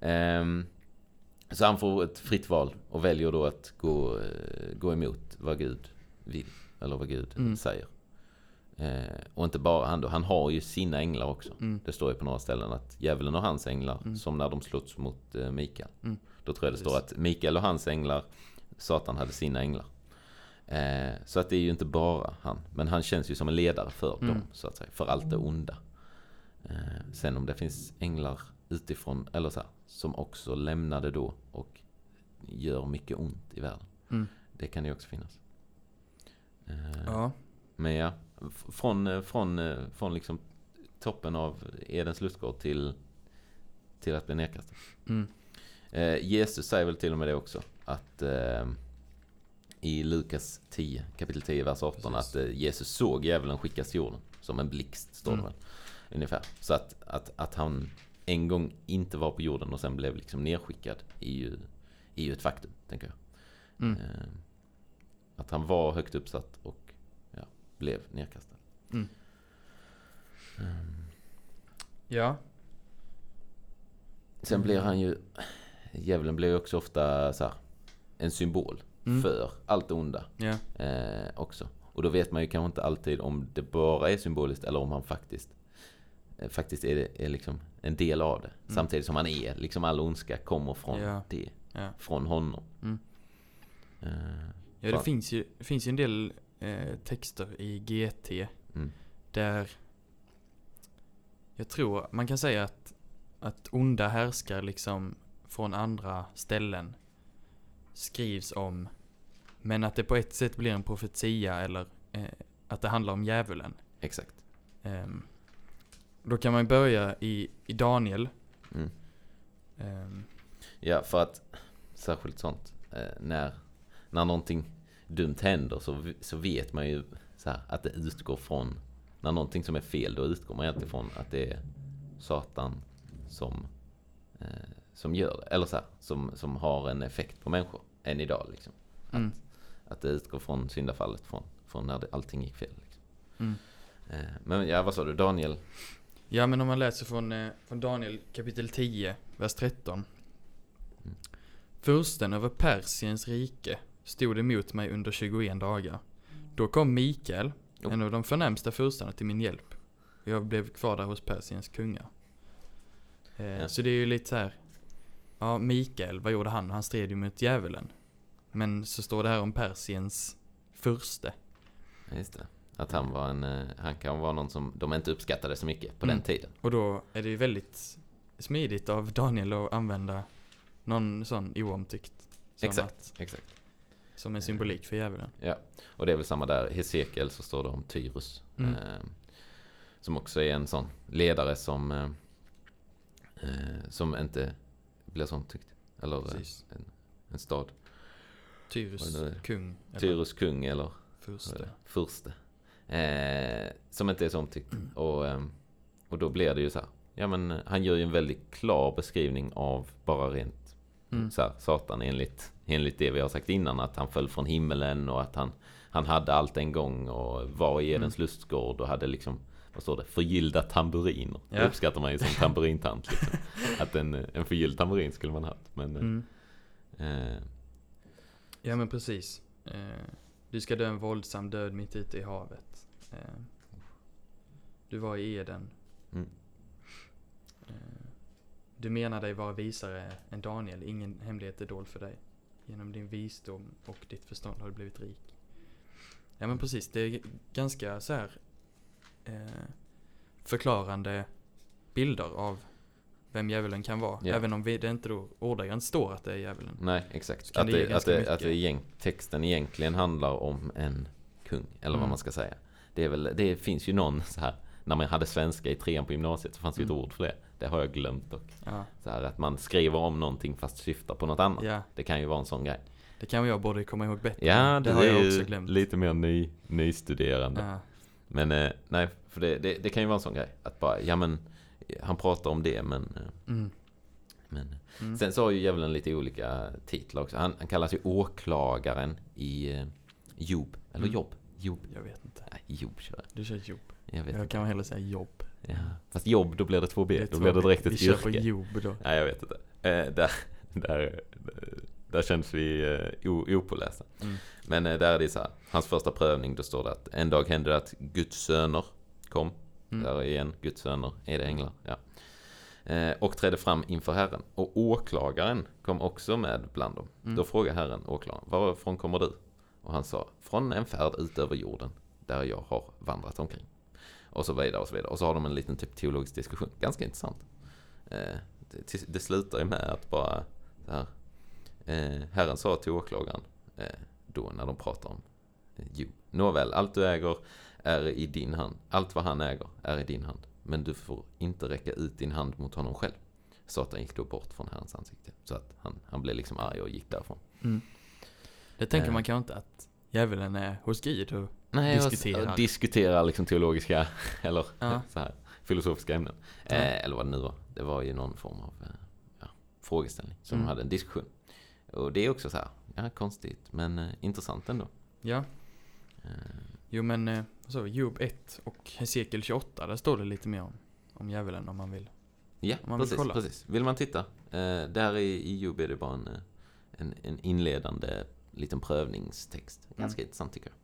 Ehm, så han får ett fritt val och väljer då att gå, eh, gå emot vad Gud vill. Eller vad Gud Mm. säger. Eh, och inte bara han då, han har ju sina änglar också. Mm. Det står ju på några ställen att djävulen och hans änglar, Mm. som när de slogs mot eh, Mikael. Mm. Då tror jag det Precis. står att Mikael och hans änglar, Satan hade sina änglar. Eh, så att det är ju inte bara han, men han känns ju som en ledare för Mm. dem, så att säga. För allt det onda. Eh, sen om det finns änglar utifrån, eller så här, som också lämnade då och gör mycket ont i världen. Mm. Det kan ju också finnas. Eh, Ja. men ja, från, eh, från, eh, från liksom toppen av Edens lustgård till, till att bli nedkastad. Mm. Eh, Jesus säger väl till och med det också. Att eh, i Lukas 10, kapitel 10, vers 18. Precis. Att eh, Jesus såg djävulen skickas till jorden. Som en blixt, står det Mm. väl. Ungefär. Så att, att, att han en gång inte var på jorden och sen blev liksom nedskickad är ju, är ju ett faktum, tänker jag. Mm. Eh, att han var högt uppsatt och ja, blev nedkastad. Mm. Ehm, Ja. Sen blir han ju, djävulen blir ju också ofta så här, en symbol Mm. för allt det onda Ja. eh, också. Och då vet man ju kanske inte alltid om det bara är symboliskt eller om han faktiskt eh, faktiskt är, det, är liksom en del av det. Samtidigt som han är, liksom all ondska kommer från Mm. Ja. det. Ja. Från honom. Mm. Eh, Ja, det Fan. finns ju, finns ju en del eh, texter i GT Mm. där jag tror man kan säga att, att onda härskar liksom från andra ställen skrivs om men att det på ett sätt blir en profetia eller eh, att det handlar om djävulen. exakt. Ehm, då kan man börja i, i Daniel. Mm. Ehm, Ja, för att särskilt sånt. Eh, när, när någonting dumt händer så, så vet man ju så här, att det utgår från när någonting som är fel, då utgår man alltid från att det är Satan som, eh, som gör det. Eller så här, som, som har en effekt på människor än idag. Liksom. Att, Mm. att det utgår från syndafallet, från, från när det, allting gick fel. Liksom. mm. Eh, men ja, vad sa du? Daniel? Ja men om man läser från, eh, från Daniel kapitel 10, vers 13. Mm. Fursten över Persiens rike stod emot mig under 21 dagar. Då kom Mikael, Jo. en av de förnämsta furstarna till min hjälp. Jag blev kvar där hos Persiens kungar. Eh, Ja. Så det är ju lite så här. Ja, Mikael, vad gjorde han? Han stred ju mot djävulen. Men så står det här om Persiens furste. Just det. Att han var en, eh, han kan vara någon som de inte uppskattade så mycket på Mm. den tiden. Och då är det ju väldigt smidigt av Daniel att använda någon sån oomtyckt. Som, Exakt, att, exakt. som en symbolik för djävulen. Ja, och det är väl samma där. Hesekiel så står det om Tyrus. Mm. Eh, som också är en sån ledare som, eh, eh, som inte blir så omtyckt. Eller eh, Precis. en, en stad. Tyrus kung. Tyrus kung eller Furste. furste. Eh, som inte är så omtyckt. Och, ehm, och då blir det ju så här. Ja men eh, han gör ju en väldigt klar beskrivning av bara rent Mm. så här, Satan enligt, enligt det vi har sagt innan. Att han föll från himmelen och att han, han hade allt en gång och var i Edens Mm. lustgård och hade liksom vad står det? Förgyllda tamburiner. Det Ja. uppskattar man ju som tamburintant. Liksom. Att en, en förgylld tamburin skulle man haft. Men, Mm. eh, Ja men precis. Eh, du ska dö en våldsam död mitt ute i havet. Eh, du var i Eden. Mm. Eh, du menar dig vara visare än Daniel. Ingen hemlighet är dold för dig. Genom din visdom och ditt förstånd har du blivit rik. Ja men precis. Det är ganska så här eh, förklarande bilder av vem djävulen kan vara. Ja. Även om vi, det inte då ordagrant står att det är djävulen. Nej, exakt. Att det det, att det, att det egent, texten egentligen handlar om en kung, eller vad Mm. man ska säga. Det, är väl, det finns ju någon så här, när man hade svenska i trean på gymnasiet så fanns ett Mm. ord för det. Det har jag glömt dock. Ja. Så här att man skriver om någonting fast syftar på något annat. ja. Det kan ju vara en sån grej. Det kan jag borde komma ihåg bättre. Ja, men det, har jag också glömt. lite mer ny, nystuderande. Ja. Men eh, nej, för det, det, det kan ju vara en sån grej. Att bara, ja men, han pratar om det men, eh, Mm. men Mm. Sen så har ju djävulen lite olika titlar också. Han, han kallas ju åklagaren i eh, Job. Eller Mm. Jobb. Jobb. Jag vet inte. Nej, Jobb kör jag. Du kör jobb. Jag vet Jag inte. kan hellre säga jobb. Ja. Fast jobb, då blir det två B. är då blir det direkt ett Vi kör på yrke. jobb då. Nej, jag vet inte. Eh, där, där, där känns vi eh, opålästa. Mm. Men eh, där är det så här. Hans första prövning, då står det att en dag hände det att Guds söner kom. Mm. Där igen, Guds söner. Är det änglar? Ja. Eh, och trädde fram inför Herren. Och åklagaren kom också med bland dem. Mm. Då frågade Herren åklagaren, varifrån kommer du? Och han sa, från en färd ut över jorden, där jag har vandrat omkring. Och så vidare och så vidare. Och så har de en liten typ teologisk diskussion. Ganska intressant. Eh, det, det slutar ju med att bara så här. Eh, Herren sa till åklagaren, eh, då när de pratar om eh, Jo, nåväl, allt du äger är i din hand. Allt vad han äger är i din hand. Men du får inte räcka ut din hand mot honom själv. Satan gick då bort från Herrens ansikte. Så att han, han blev liksom arg och gick därifrån. Mm. Det tänker Eh. man kanske inte att djävulen är hos Gud och Nej, jag Diskuterar. s- diskuterar liksom teologiska, eller Ja. så här, filosofiska ämnen. Ja. Eh, eller vad det nu var. Det var ju någon form av eh, ja, frågeställning som Mm. de hade en diskussion. Och det är också så här, ja konstigt, men eh, intressant ändå. ja. Jo men eh, så, Job 1 och Hesekiel 28, där står det lite mer om, om djävulen om man vill. ja, man vill precis, kolla. precis. Vill man titta? Eh, där i, i Job är det bara en, eh, en, en inledande liten prövningstext. Ganska Mm. intressant tycker jag.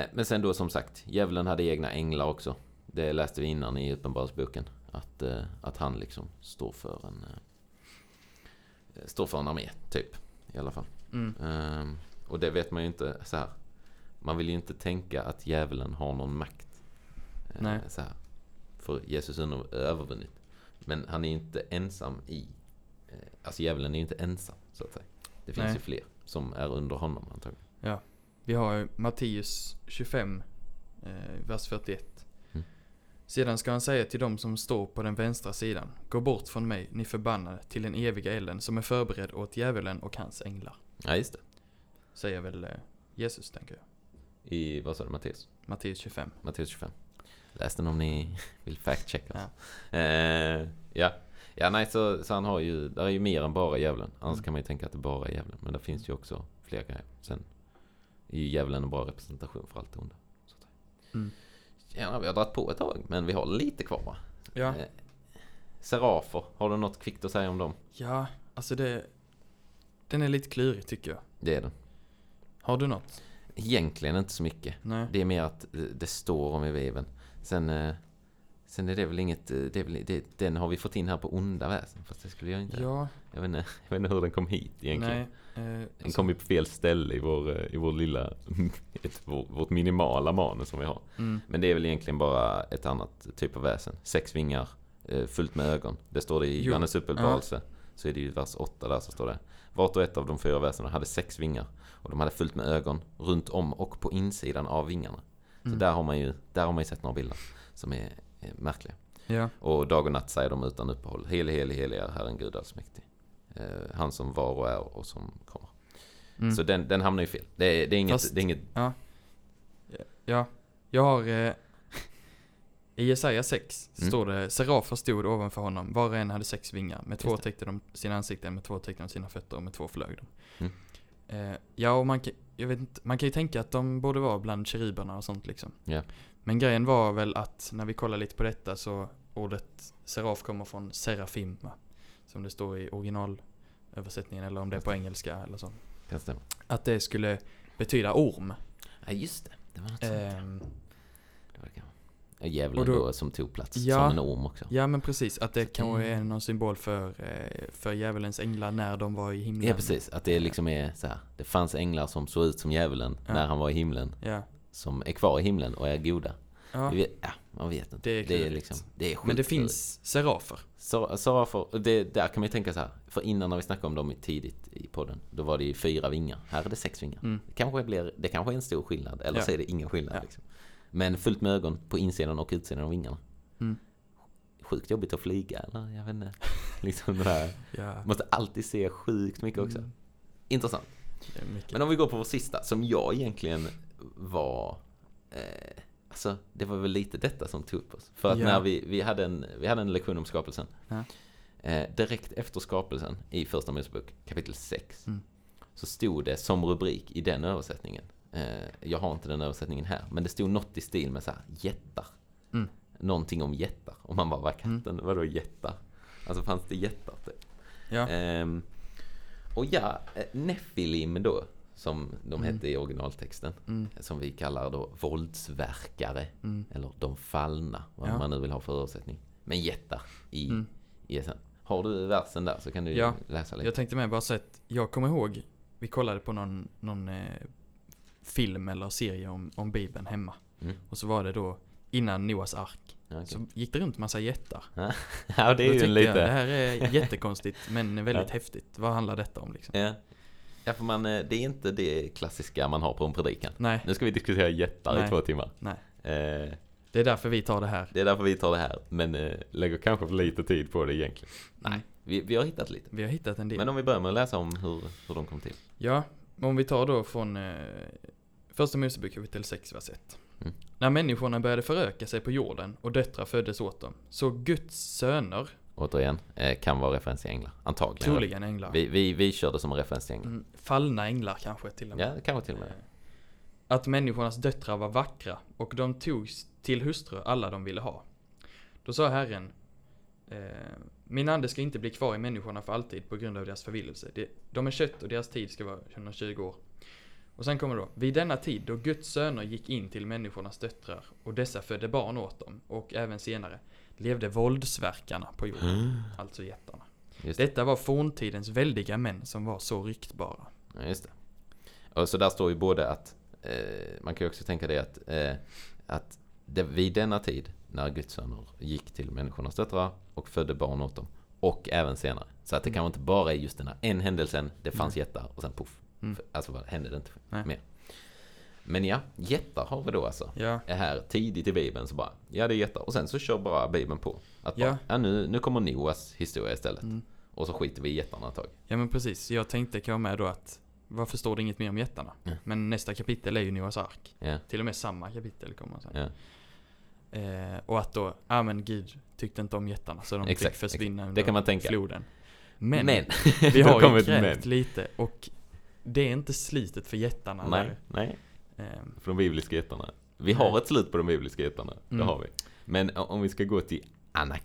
Eh, men sen då som sagt, djävulen hade egna änglar också. Det läste vi innan i Uppenbarelseboken. Att, eh, att han liksom står för en eh, står för en armé, typ. I alla fall. Mm. Ehm, och det vet man ju inte så här. Man vill ju inte tänka att djävulen har någon makt. Eh, Nej. Så här. För Jesus är övervunnit. Men han är ju inte ensam i... Eh, alltså djävulen är ju inte ensam, så att säga. Det finns Nej. ju fler som är under honom antagligen. Vi har ju Matteus 25, eh, vers 41. Mm. Sedan ska han säga till dem som står på den vänstra sidan, gå bort från mig, ni förbannade, till den eviga elden som är förberedd åt djävulen och hans änglar. Ja, just det. Säger väl Jesus, tänker jag. I, vad sa du, Matteus? Matteus 25. Matteus 25. Läs den om ni vill fact-checka. Ja. Eh, ja. Ja, nej, så, så han har ju, där är ju mer än bara djävulen. Annars Mm. kan man ju tänka att det bara är djävulen. Men det finns ju också fler grejer. Sen är ju djävulen en bra representation för allt det onda. Så. Mm. Ja, vi har dragit på ett tag, men vi har lite kvar va? Ja, Eh, Serafer, har du något kvickt att säga om dem? ja, alltså det... Den är lite klurig tycker jag. Det är den. Har du något? Egentligen inte så mycket. Nej. Det är mer att det står om i Bibeln. Sen, eh, sen är det väl inget, eh, det är väl, det, den har vi fått in här på onda väsen. Fast det skulle jag inte. Ja, Jag, vet inte jag vet inte hur den kom hit egentligen. nej. Eh, Den alltså, kom ju på fel ställe i vår, i vår lilla, ett, vår, vårt minimala manus som vi har. mm, Men det är väl egentligen bara ett annat typ av väsen. Sex vingar, fullt med ögon. Det står det i Jo, Johannes uppenbarelse. Så är det ju vers 8 där så står det. Vart och ett av de fyra väsena hade sex vingar. Och de hade fullt med ögon runt om och på insidan av vingarna. Så Mm. där har man ju där har man ju sett några bilder som är, är märkliga. ja, Och dag och natt säger de utan uppehåll. Helig, helig, helig är Herren Gud allsmäktig. Eh, han som var och är och som kommer. Mm. Så den, den hamnar ju fel. Det är, det är inget, Fast- det är inget Ja, jag har... Eh, I Jesaja 6 Mm. står det Serafer stod ovanför honom, var och en hade sex vingar. Med två Just täckte de sina ansikten, med två täckte de sina fötter och med två flög de. Eh, ja, och man kan, jag vet inte, man kan ju tänka att de borde vara bland keruberna och sånt liksom. Ja. Men grejen var väl att när vi kollar lite på detta så ordet seraf kommer från serafim? Som det står i originalöversättningen eller om det är på engelska eller så. kan stämma. Att det skulle betyda orm. Ja, just det. Det var något sånt. Ehm, Det var det kan- Ja, Djävulen då- då, som tog plats Ja. som en orm också. Ja men precis, att det kanske det- är någon symbol för, eh, för djävulens änglar när de var i himlen. Ja, precis. Att det liksom är så här. Det fanns änglar som såg ut som djävulen Ja. när han var i himlen. Ja, Som är kvar i himlen och är goda. ja. Vet, ja man vet inte. Det är det är klurigt. liksom, det är men det finns serafer. Så, för, det, där kan man ju tänka så här. För innan när vi snackade om dem tidigt i podden. Då var det ju fyra vingar. Här är det sex vingar. Mm. Det, kanske blir, det kanske är en stor skillnad. Eller Ja. så är det ingen skillnad. Ja. Liksom. Men fullt med ögon på insidan och utsidan av vingarna. Mm. Sjukt jobbigt att flyga eller jag vet inte. liksom det här. Ja, Måste alltid se sjukt mycket också. Mm. Intressant. mycket. Men om vi går på vår sista, som jag egentligen var... Eh, alltså, det var väl lite detta som tog upp oss. För att Ja. när vi, vi, hade en, vi hade en lektion om skapelsen. Ja. Eh, direkt efter skapelsen i första Mosebok, kapitel 6. Mm. Så stod det som rubrik i den översättningen. Eh, jag har inte den översättningen här. Men det stod något i stil med så här, jättar. Mm. Någonting om jättar. Och man bara, vad katten, vadå jättar? Alltså fanns det jättar typ? Ja, Ehm, och ja, eh, Nephilim då, som de Mm. hette i originaltexten, mm, som vi kallar då våldsverkare, mm. eller de fallna, vad Ja. man nu vill ha för översättning. Men jättar i Mm. ESN. Har du versen där så kan du Ja, läsa lite. Jag tänkte med bara säga att jag kommer ihåg, vi kollade på någon, någon eh, film eller serie om, om Bibeln hemma. Mm. Och så var det då innan Noas ark. Okej. Så gick det runt massa jättar. ja, det är ju en Jag, lite... det här är jättekonstigt men väldigt Ja. häftigt. Vad handlar detta om liksom? Ja. ja, för man, eh, det är inte det klassiska man har på en predikan. Nej, Nu ska vi diskutera jättar i Nej. två timmar. nej. Eh, Det är därför vi tar det här. det är därför vi tar det här, men eh, lägger kanske för lite tid på det egentligen. Nej, vi, vi har hittat lite. Vi har hittat en del. Men om vi börjar med att läsa om hur, hur de kom till. Ja, om vi tar då från eh, Första Mosebok kapitel 6, vers 1. Mm. När människorna började föröka sig på jorden och döttrar föddes åt dem, så Guds söner, Återigen, eh, kan vara referens till änglar. Antagligen. troligen änglar, Vi, vi, vi körde som en referens till änglar. mm, fallna änglar kanske till och med. Ja, kanske till och med. Att människornas döttrar var vackra och de togs till hustrur alla de ville ha. Då sa Herren, eh, min ande ska inte bli kvar i människorna för alltid på grund av deras förvillelse. De, är kött och deras tid ska vara 120 år. Och sen kommer då, vid denna tid då Guds söner gick in till människornas döttrar och dessa födde barn åt dem och även senare levde våldsverkarna på jorden, alltså jättarna. Just det. Detta var forntidens väldiga män som var så ryktbara. Ja, just det. Och så där står ju både att, eh, man kan ju också tänka det att, eh, att det, vid denna tid, när Guds söner gick till människornas döttrar och födde barn åt dem, och även senare. Så att det Mm. kanske inte bara är just den här en händelsen, det fanns jättar och sen poff. Mm. Alltså vad hände det inte Nej. mer. Men ja, jättar har vi då alltså. Ja, är här tidigt i Bibeln så bara, ja det är jättar. Och sen så kör bara Bibeln på. Att bara, Ja. ja, nu, nu kommer Noas historia istället. Mm. Och så skiter vi i jättarna ett tag. Ja men precis, jag tänkte komma med då att varför står det inget mer om jättarna? Ja. Men nästa kapitel är ju Noas ark. Ja, Till och med samma kapitel kommer sen. ja. Eh, och att då, ja men Gud tyckte inte om jättarna så de Exakt, fick försvinna Det under kan man tänka. floden. Men, Men, vi har ju grävt lite och det är inte slutet för jättarna Nej, där. nej. Ehm, För de bibliska jättarna. Vi har Nej. ett slut på de bibliska jättarna. Det Mm. har vi. Men om vi ska gå till Anak.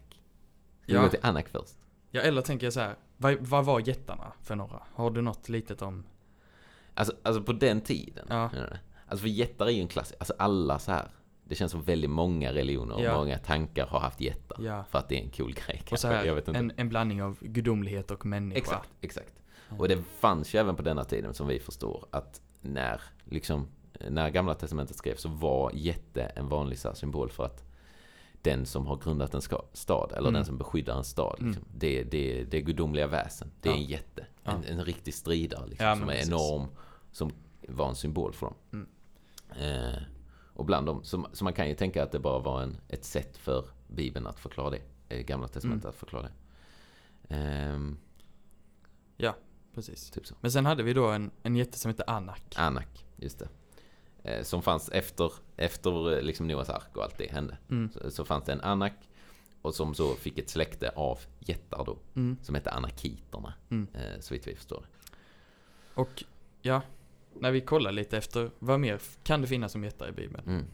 Ska Ja. vi gå till Anak först? ja eller tänker jag så här, vad, vad var jättarna för några? Har du något litet om? Alltså, alltså på den tiden. Ja. Alltså för jättar är ju en klass. Alltså alla så här. Det känns som väldigt många religioner och Ja. många tankar har haft jättar. Ja. För att det är en cool grej Och så kanske. Jag här, vet inte. en, en blandning av gudomlighet och människa. Exakt, exakt. Och det fanns ju även på denna tiden som vi förstår att när, liksom, när gamla testamentet skrevs så var jätte en vanlig så här, symbol för att den som har grundat en ska, stad, eller Mm. den som beskyddar en stad, liksom, det, det, det är gudomliga väsen. Det är Ja. en jätte. En, en riktig stridare liksom, som är precis. enorm, som var en symbol för dem. Mm. Eh, och bland dem, så, så man kan ju tänka att det bara var en, ett sätt för Bibeln att förklara det. eh, Gamla testamentet Mm. att förklara det. Ehm, Precis. Typ. Men sen hade vi då en, en jätte som hette Anak. Anak, just det. Eh, som fanns efter, efter eh, liksom Noas ark och allt det hände. Mm. Så, så fanns det en Anak. Och som så fick ett släkte av jättar då. Mm. Som hette Anakiterna. Mm. Så vitt vi förstår. Och ja, när vi kollar lite efter vad mer kan det finnas som jättar i Bibeln? Mm.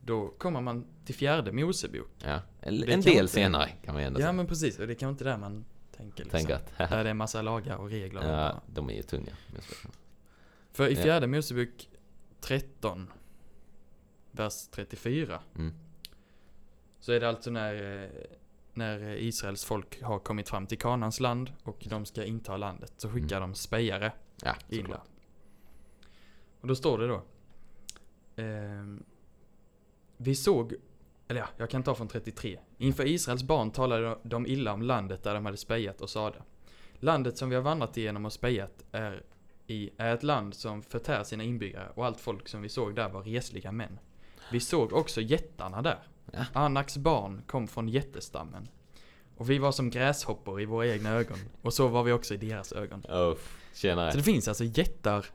Då kommer man till fjärde Mosebok. Ja. En, en del inte- senare kan man ändå Ja säga. men precis, och det kan inte där man tänker liksom. Tänk att, Där det är massa lagar och regler. ja, de är ju tunga. För i Ja. fjärde Mosebok 13, vers 34, Mm. så är det alltså när, eh, när Israels folk har kommit fram till Kanans land och de ska inta landet, så skickar Mm. de spejare Ja, in där. Och då står det då. ehm, vi såg, eller ja, jag kan ta från 33. Inför Israels barn talade de illa om landet där de hade spejat och sade. Landet som vi har vandrat igenom och spejat är, i, är ett land som förtär sina inbyggare och allt folk som vi såg där var resliga män. Vi såg också jättarna där. Ja. Anaks barn kom från jättestammen. Och vi var som gräshoppor i våra egna ögon. Och så var vi också i deras ögon. Oh. Så det finns alltså jättar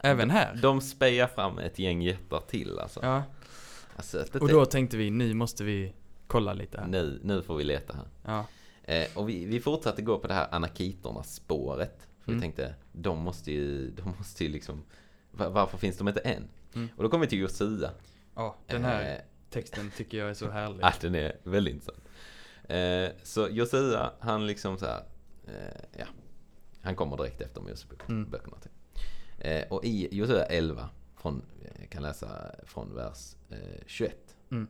även här. De spejar fram ett gäng jättar till alltså. Ja, alltså och då tänkte vi nu måste vi kolla lite här. nu, nu får vi leta här. Ja, Eh, och vi, vi fortsatte gå på det här anakiternas spåret. För Mm. vi tänkte, de måste ju, de måste ju liksom, va- varför finns de inte än? Mm. Och då kom vi till Josua. ja den här Eh, texten tycker jag är så härlig. ah, den är väldigt intressant. Eh, så Josua, han liksom så här, eh, ja, han kommer direkt efter Moseböckerna. Mm. böckerna typ. Eh, och i Josua 11, från, jag kan läsa från vers eh, 21. Mm.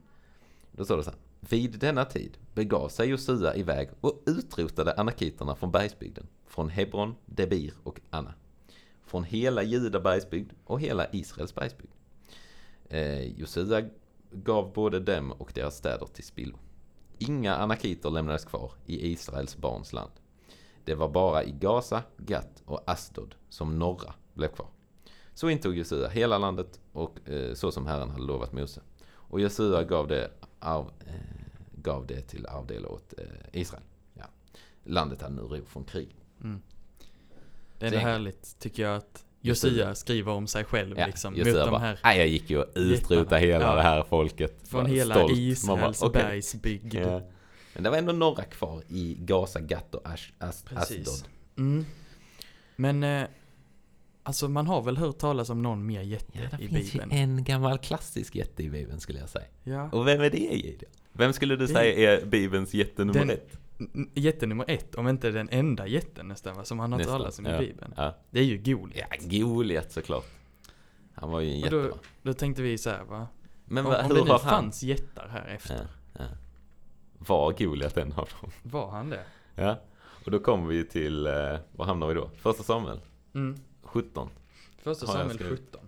Då står det så här. Vid denna tid begav sig Josua iväg och utrotade anakiterna från bergsbygden. Från Hebron, Debir och Anna. Från hela Juda bergsbygd och hela Israels bergsbygd. Eh, Josua gav både dem och deras städer till spillo. Inga anakiter lämnades kvar i Israels barns land. Det var bara i Gaza, Gat och Asdod som norra blev kvar. Så intog Josua hela landet och eh, så som Herren hade lovat Mose. Och Josua gav det, arv, eh, gav det till arvdel åt eh, Israel. Ja. Landet hade nu ro från krig. Mm. Det är Så härligt tycker jag att Josia skriver om sig själv Ja, liksom. Josua Mot de bara, här "Nej, jag gick ju och utrota jättarna." hela Ja. det här folket. från Bara hela stolt. Israels bara, "Okej." bergsbygd. Ja. Men det var ändå några kvar i Gaza, Gat och Ash, As, Precis. Asdod. Mm. Men eh, alltså man har väl hört talas om någon mer jätte Ja, det i finns Bibeln? ju en gammal klassisk jätte i Bibeln skulle jag säga. Ja. Och vem är det Gideon? Vem skulle du Det- säga är Bibelns jätte nummer Den- ett? Jätte nummer ett, om inte den enda jätten nästan va, som han har Nästan, talas om ja. i Bibeln. Ja, Det är ju Goliat. ja Goliat såklart. Han var ju en jätte då, va? då tänkte vi så här, va? Men om, va, om hur det nu har han? fanns jättar här efter, Ja, ja. Var Goliat en av dem? var han det? Ja. Och då kommer vi till, eh, var hamnar vi då? Första Samuel, Mm. 17. Första Samuel skrivit. 17.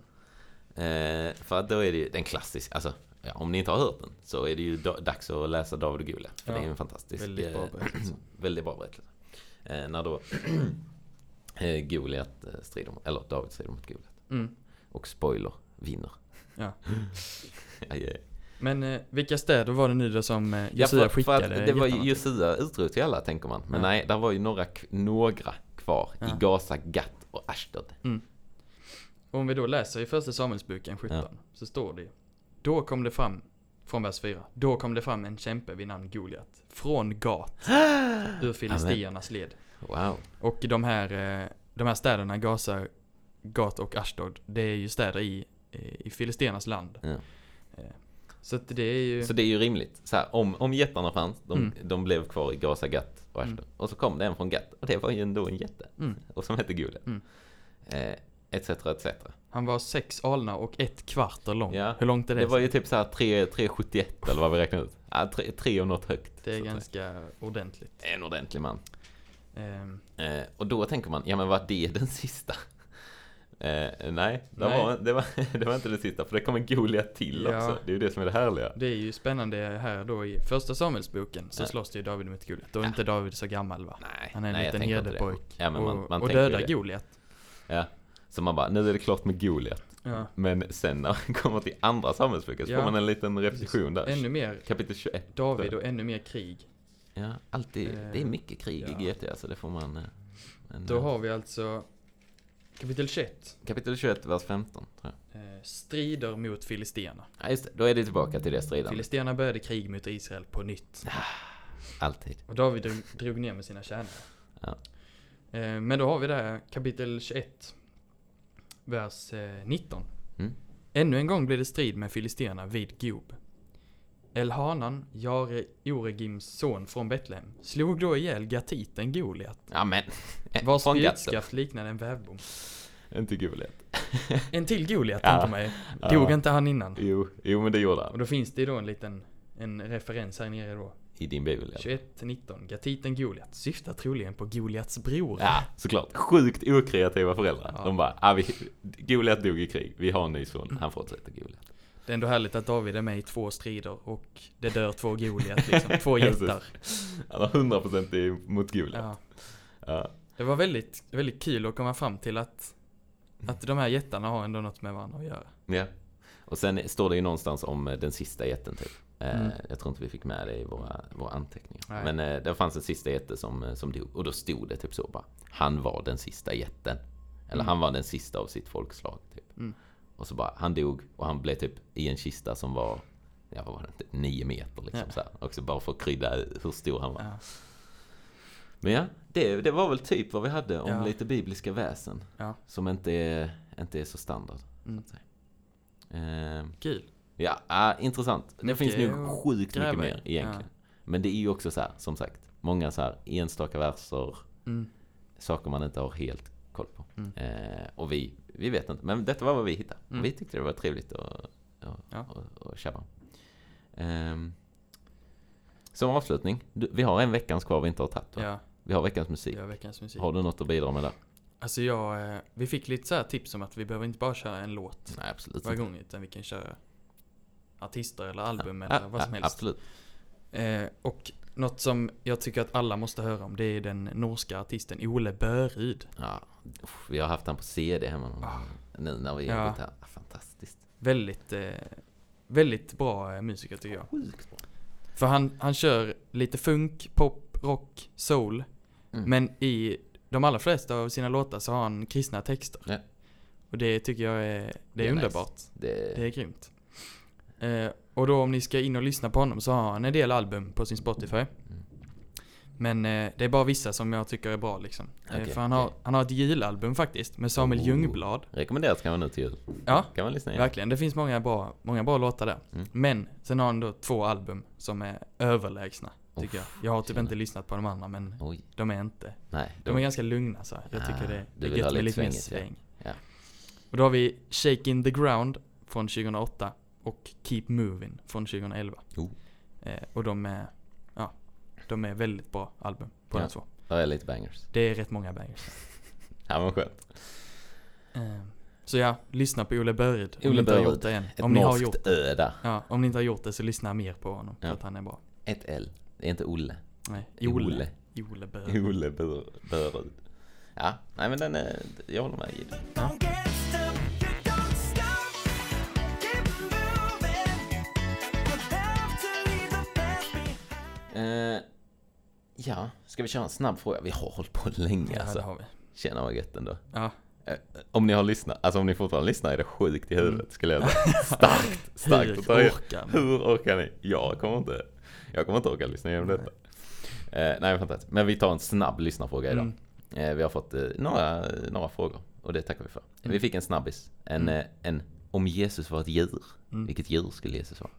Eh, för att då är det ju den klassiska, alltså ja, om ni inte har hört den så är det ju da- dags att läsa David och Goliat. För Ja, det är en fantastisk, väldigt bra eh, berättelse. väldigt bra berättelse. Eh, när då eh, Goliat eh, strider mot, eller David strider mot Goliat. Mm. Och spoiler, vinner. Ja. ja, ja. Men eh, vilka städer var det nu då som eh, Ja, Josia för, för skickade att det var? Josua utrotade alla tänker man. Men Ja. nej, där var ju några, några kvar Ja. i Gaza, Gat och Ashdod. Och om vi då läser i första Samuelsboken 17 Ja. så står det Då kom det fram, från vers 4, då kom det fram en kämpe vid namn Goliat från Gat ur filistiernas led. Wow. Och de här, eh, de här städerna, Gaza, Gat och Ashdod, det är ju städer i, eh, i filistiernas land. Ja. Eh, Så det är ju, Så det är ju rimligt. Så här, om, om jättarna fanns, de, Mm. de blev kvar i Gaza, Gat och Ashdod. Mm. Och så kom det en från Gat och det var ju ändå en jätte. mm, Och som hette Goliat. Mm. Eh, etc, etc. han var sex alnar och ett kvarter lång. Ja, Hur långt är det? Det var ju typ så här 3, 371 eller vad vi räknade ut. Ja, 3, 3 och något högt. det är ganska ordentligt. En ordentlig man. Ehm, Eh, och då tänker man, ja men var det den sista? Eh, nej, det, Nej. Var, det, var, det var inte den sista, för det kommer Goliat till Ja. också. Det är ju det som är det härliga. Det är ju spännande här då i första Samuelsboken så Ja. slåss det ju David mot Goliat. Då är Ja. inte David så gammal va? Nej, Han är en nej, liten det. herdepojk. Ja, man, och man och dödar det. Goliat. Ja. Så man bara, nu är det klart med Goliat. Ja. Men sen när man kommer till andra samhällsböcker så får man en liten repetition där. Ännu mer Kapitel 21. David och ännu mer krig. Ja, alltid. Eh, Det är mycket krig i GT, alltså det får man... eh, Men, Då eh, har vi alltså kapitel 21. Kapitel 21, vers 15, tror jag. Eh, strider mot filisterna. Ja, just det. Då är det tillbaka till det stridande. Filisterna började krig mot Israel på nytt. Alltid. Och David drog, drog ner med sina tjänare. Ja. Eh, men då har vi där kapitel 21, vers eh, 19. Mm. Ännu en gång blev det strid med filisterna vid Gob. Elhanan, Jare Oregims son från Betlehem, slog då ihjäl gatiten Goliat, Ja, men. vars Från Gatten. spjutskaft liknade en vävbom. Inte Goliat. En till Goliat, Ja. tänker mig. Ja. Dog inte han innan? Jo, jo, men det gjorde Och han. då finns det ju då en liten en referens här nere då. I din bibel, ja. 21-19. Gatiten Goliat syftar troligen på Goliats bror. Ja, såklart. Sjukt okreativa föräldrar. Ja. De bara, ah, vi, Goliat dog i krig. Vi har en ny son. Han fortsätter Goliat. Det är ändå härligt att David är med i två strider och det dör två Goliat liksom. Två jättar. Han har 100% i- mot Goliat. Ja. Ja. Det var väldigt, väldigt kul att komma fram till att, att de här jättarna har ändå något med varandra att göra. ja. Och sen står det ju någonstans om eh, den sista jätten typ. Eh, Mm. Jag tror inte vi fick med det i våra, våra anteckningar. Nej. Men eh, det fanns en sista jätte som, som dog. Och då stod det typ så bara. Han var den sista jätten. Eller Mm. han var den sista av sitt folkslag. Typ. Mm. Och så bara, han dog och han blev typ i en kista som var, ja vad var det, typ nio meter liksom Ja. så här. Också bara för att krydda hur stor han var. Ja. Men ja, det, det var väl typ vad vi hade om Ja. lite bibliska väsen. Som inte är, inte är så standard. Mm. Ehm, Kul. ja, ah, intressant. Det Mycket finns nog sjukt gräva mycket mer egentligen. Men det är ju också så här, som sagt, många så här enstaka verser, Mm. saker man inte har helt koll på. Mm. Eh, och vi, vi vet inte, men detta var vad vi hittade. Mm. Vi tyckte det var trevligt att, att, Ja. tjabba. Ehm, som avslutning, du, vi har en veckans kvar vi inte har tagit? Ja, Vi har veckans musik. var veckans musik. Har du något att bidra med där? Alltså jag, eh, vi fick lite så här tips om att vi behöver inte bara köra en låt Nej, absolut varje gång utan vi kan köra artister eller album Ja, eller vad som ja, helst. Absolut. Eh, och något som jag tycker att alla måste höra om det är den norska artisten Ole Böryd. Ja, vi har haft den på CD hemma Ah. nu när vi Ja. gått här. Fantastiskt. Väldigt, eh, väldigt bra eh, musiker tycker jag. Sjukt bra. För han, han kör lite funk, pop, rock, soul. Mm. Men i de allra flesta av sina låtar så har han kristna texter. Ja. Och det tycker jag är, det är, Det är nice. underbart. Det, Det är grymt. Eh, och då om ni ska in och lyssna på honom så har han en del album på sin Spotify. Mm. Men eh, det är bara vissa som jag tycker är bra liksom. Eh, Okej, för han har, han har ett julalbum faktiskt med Samuel Oh. Ljungblad. rekommenderas kan man nu till jul. Ja, Kan man lyssna igen. verkligen. Det finns många bra, många bra låtar där. Mm. Men sen har han då två album som är överlägsna. Tycker jag. Jag har typ tjena. inte lyssnat på de andra men Oj, de är inte. nej. De är ganska lugna så. Jag tycker Ah, det, du det är gött med lite mer svängigt, ja. sväng. Ja. Och då har vi Shaking the Ground från 2008 och Keep Moving från 2011. Oh. Eh, och de är, ja, de är väldigt bra album på Ja. de två. Där är lite bangers. Det är rätt många bangers. Ja men skönt. Eh, så ja, lyssna på Ole om Ole ni inte har Böryd. gjort det än. Ett Om ni har gjort ö där. Ja, om ni inte har gjort det så lyssna mer på honom. För Ja. att han är bra. Ett L. Det är inte Olle. Nej, Ole. Ole. Ole Böryd. Ole Bör- Börud. Ja, nej men den är, jag håller med Gide. Don't Eh, ja, ska vi köra en snabb fråga? Vi har hållit på länge Ja, alltså. det har vi. Tjena vad gött ändå. Ja, Eh, om ni har lyssnat, alltså om ni fortfarande lyssnar är det sjukt i huvudet skulle jag säga. Starkt, starkt hur att ta i. orkar ni? Hur orkar ni? Jag kommer inte, jag kommer inte orka lyssna igenom detta. Eh, nej, fantastiskt. Men vi tar en snabb lyssnarfråga idag. Mm. Eh, vi har fått eh, några, några frågor och det tackar vi för. Mm. Vi fick en snabbis. En, Mm. eh, en om Jesus var ett djur. Mm. Vilket djur skulle Jesus vara?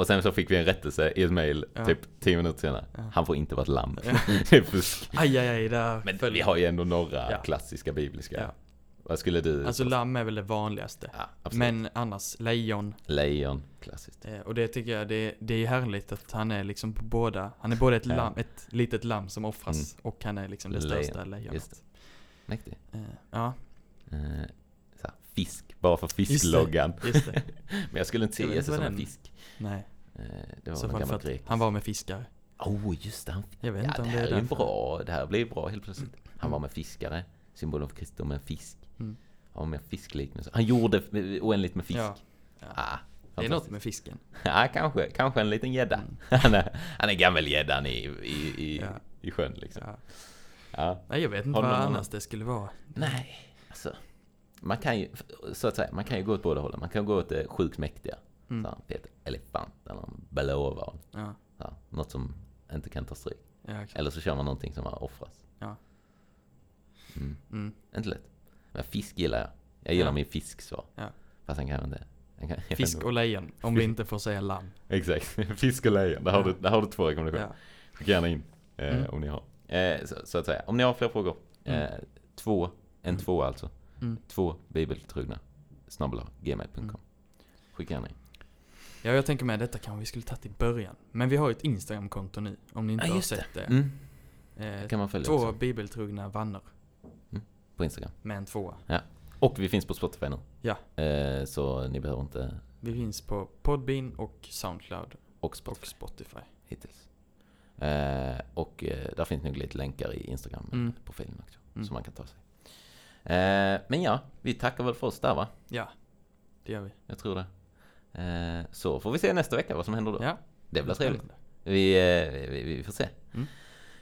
Och sen så fick vi en rättelse i ett mail Ja. typ 10 minuter senare. Ja. Han får inte vara ett lamm. det är fusk. Aj, aj, aj, där Men vi har ju ändå några Ja. klassiska bibliska. Ja. Vad skulle du? Alltså lamm är väl det vanligaste. ja. Men annars lejon. Lejon, klassiskt. Eh, och det tycker jag, det, det är härligt att han är liksom på båda. Han är både ett Ja. lamm, ett litet lamm som offras och han är liksom det Lejon, största lejonet. Mäktig. Eh, ja, Eh, fisk, bara för det. fiskloggan. just det. Men jag skulle inte se Jesus som en fisk. Nej, Eh, det var så för gammal grek. han var med fiskare. Oh, just det. Han, Jag vet ja, inte det om här det är är bra. Det här blir bra helt plötsligt. Han var med fiskare. Symbolen för kristendomen, fisk. Mm. Han var med fiskliknelse. Han gjorde oändligt med fisk. Ja, ja. Ah, Det är något med fisken. Ja, kanske, kanske en liten gädda. Mm. Han är, han är gammelgäddan i, i, i, Ja. i sjön liksom. Ja. Ja. Nej, jag vet inte du vad någon annars det skulle vara. Nej, alltså. Man kan ju, så att säga, man kan ju gå åt båda hållen. Man kan gå åt det sjukt mäktiga. Mm. Så Peter Elefant eller en blåval. Ja, Så något som inte kan ta stryk. ja, okej. Eller så kör man någonting som har offrats. Ja. Mm. Mm. Inte lätt. Men fisk gillar jag. Jag gillar Ja. min fisksvar. Ja. Fast han kan inte. Han kan, Fisk och lejon, om vi inte får säga lamm. Exakt. Fisk och lejon. Där har, du, där har du två rekommendationer. Ja. Skicka gärna in. Eh, Mm. Om ni har. Eh, så, så att säga. Om ni har fler frågor. Eh, Mm. två. En Mm. två alltså. Mm. Två bibeltrogna. Snabel gmail.com. Mm. Skicka gärna in. ja, jag tänker med detta kanske vi skulle tagit i början. Men vi har ju ett Instagram-konto nu, om ni inte Ja, har just sett det. Mm. Eh, kan man följa två också. bibeltrogna vänner På Instagram. med en tvåa. Och vi finns på Spotify nu. Ja. Eh, så ni behöver inte... Vi finns på Podbean och Soundcloud Och Spotify och Spotify. hittills. Eh, och eh, där finns nog lite länkar i Instagram-profilen Mm. också. Mm. Som man kan ta sig. Eh, men ja, vi tackar väl för oss där va? Ja, det gör vi. Jag tror det. Eh, så får vi se nästa vecka vad som händer då. Ja, Det blir trevligt. Vi, eh, vi, vi får se. Mm.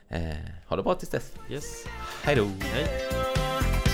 Eh, ha det bra tills dess. Yes. Hej då! Hej!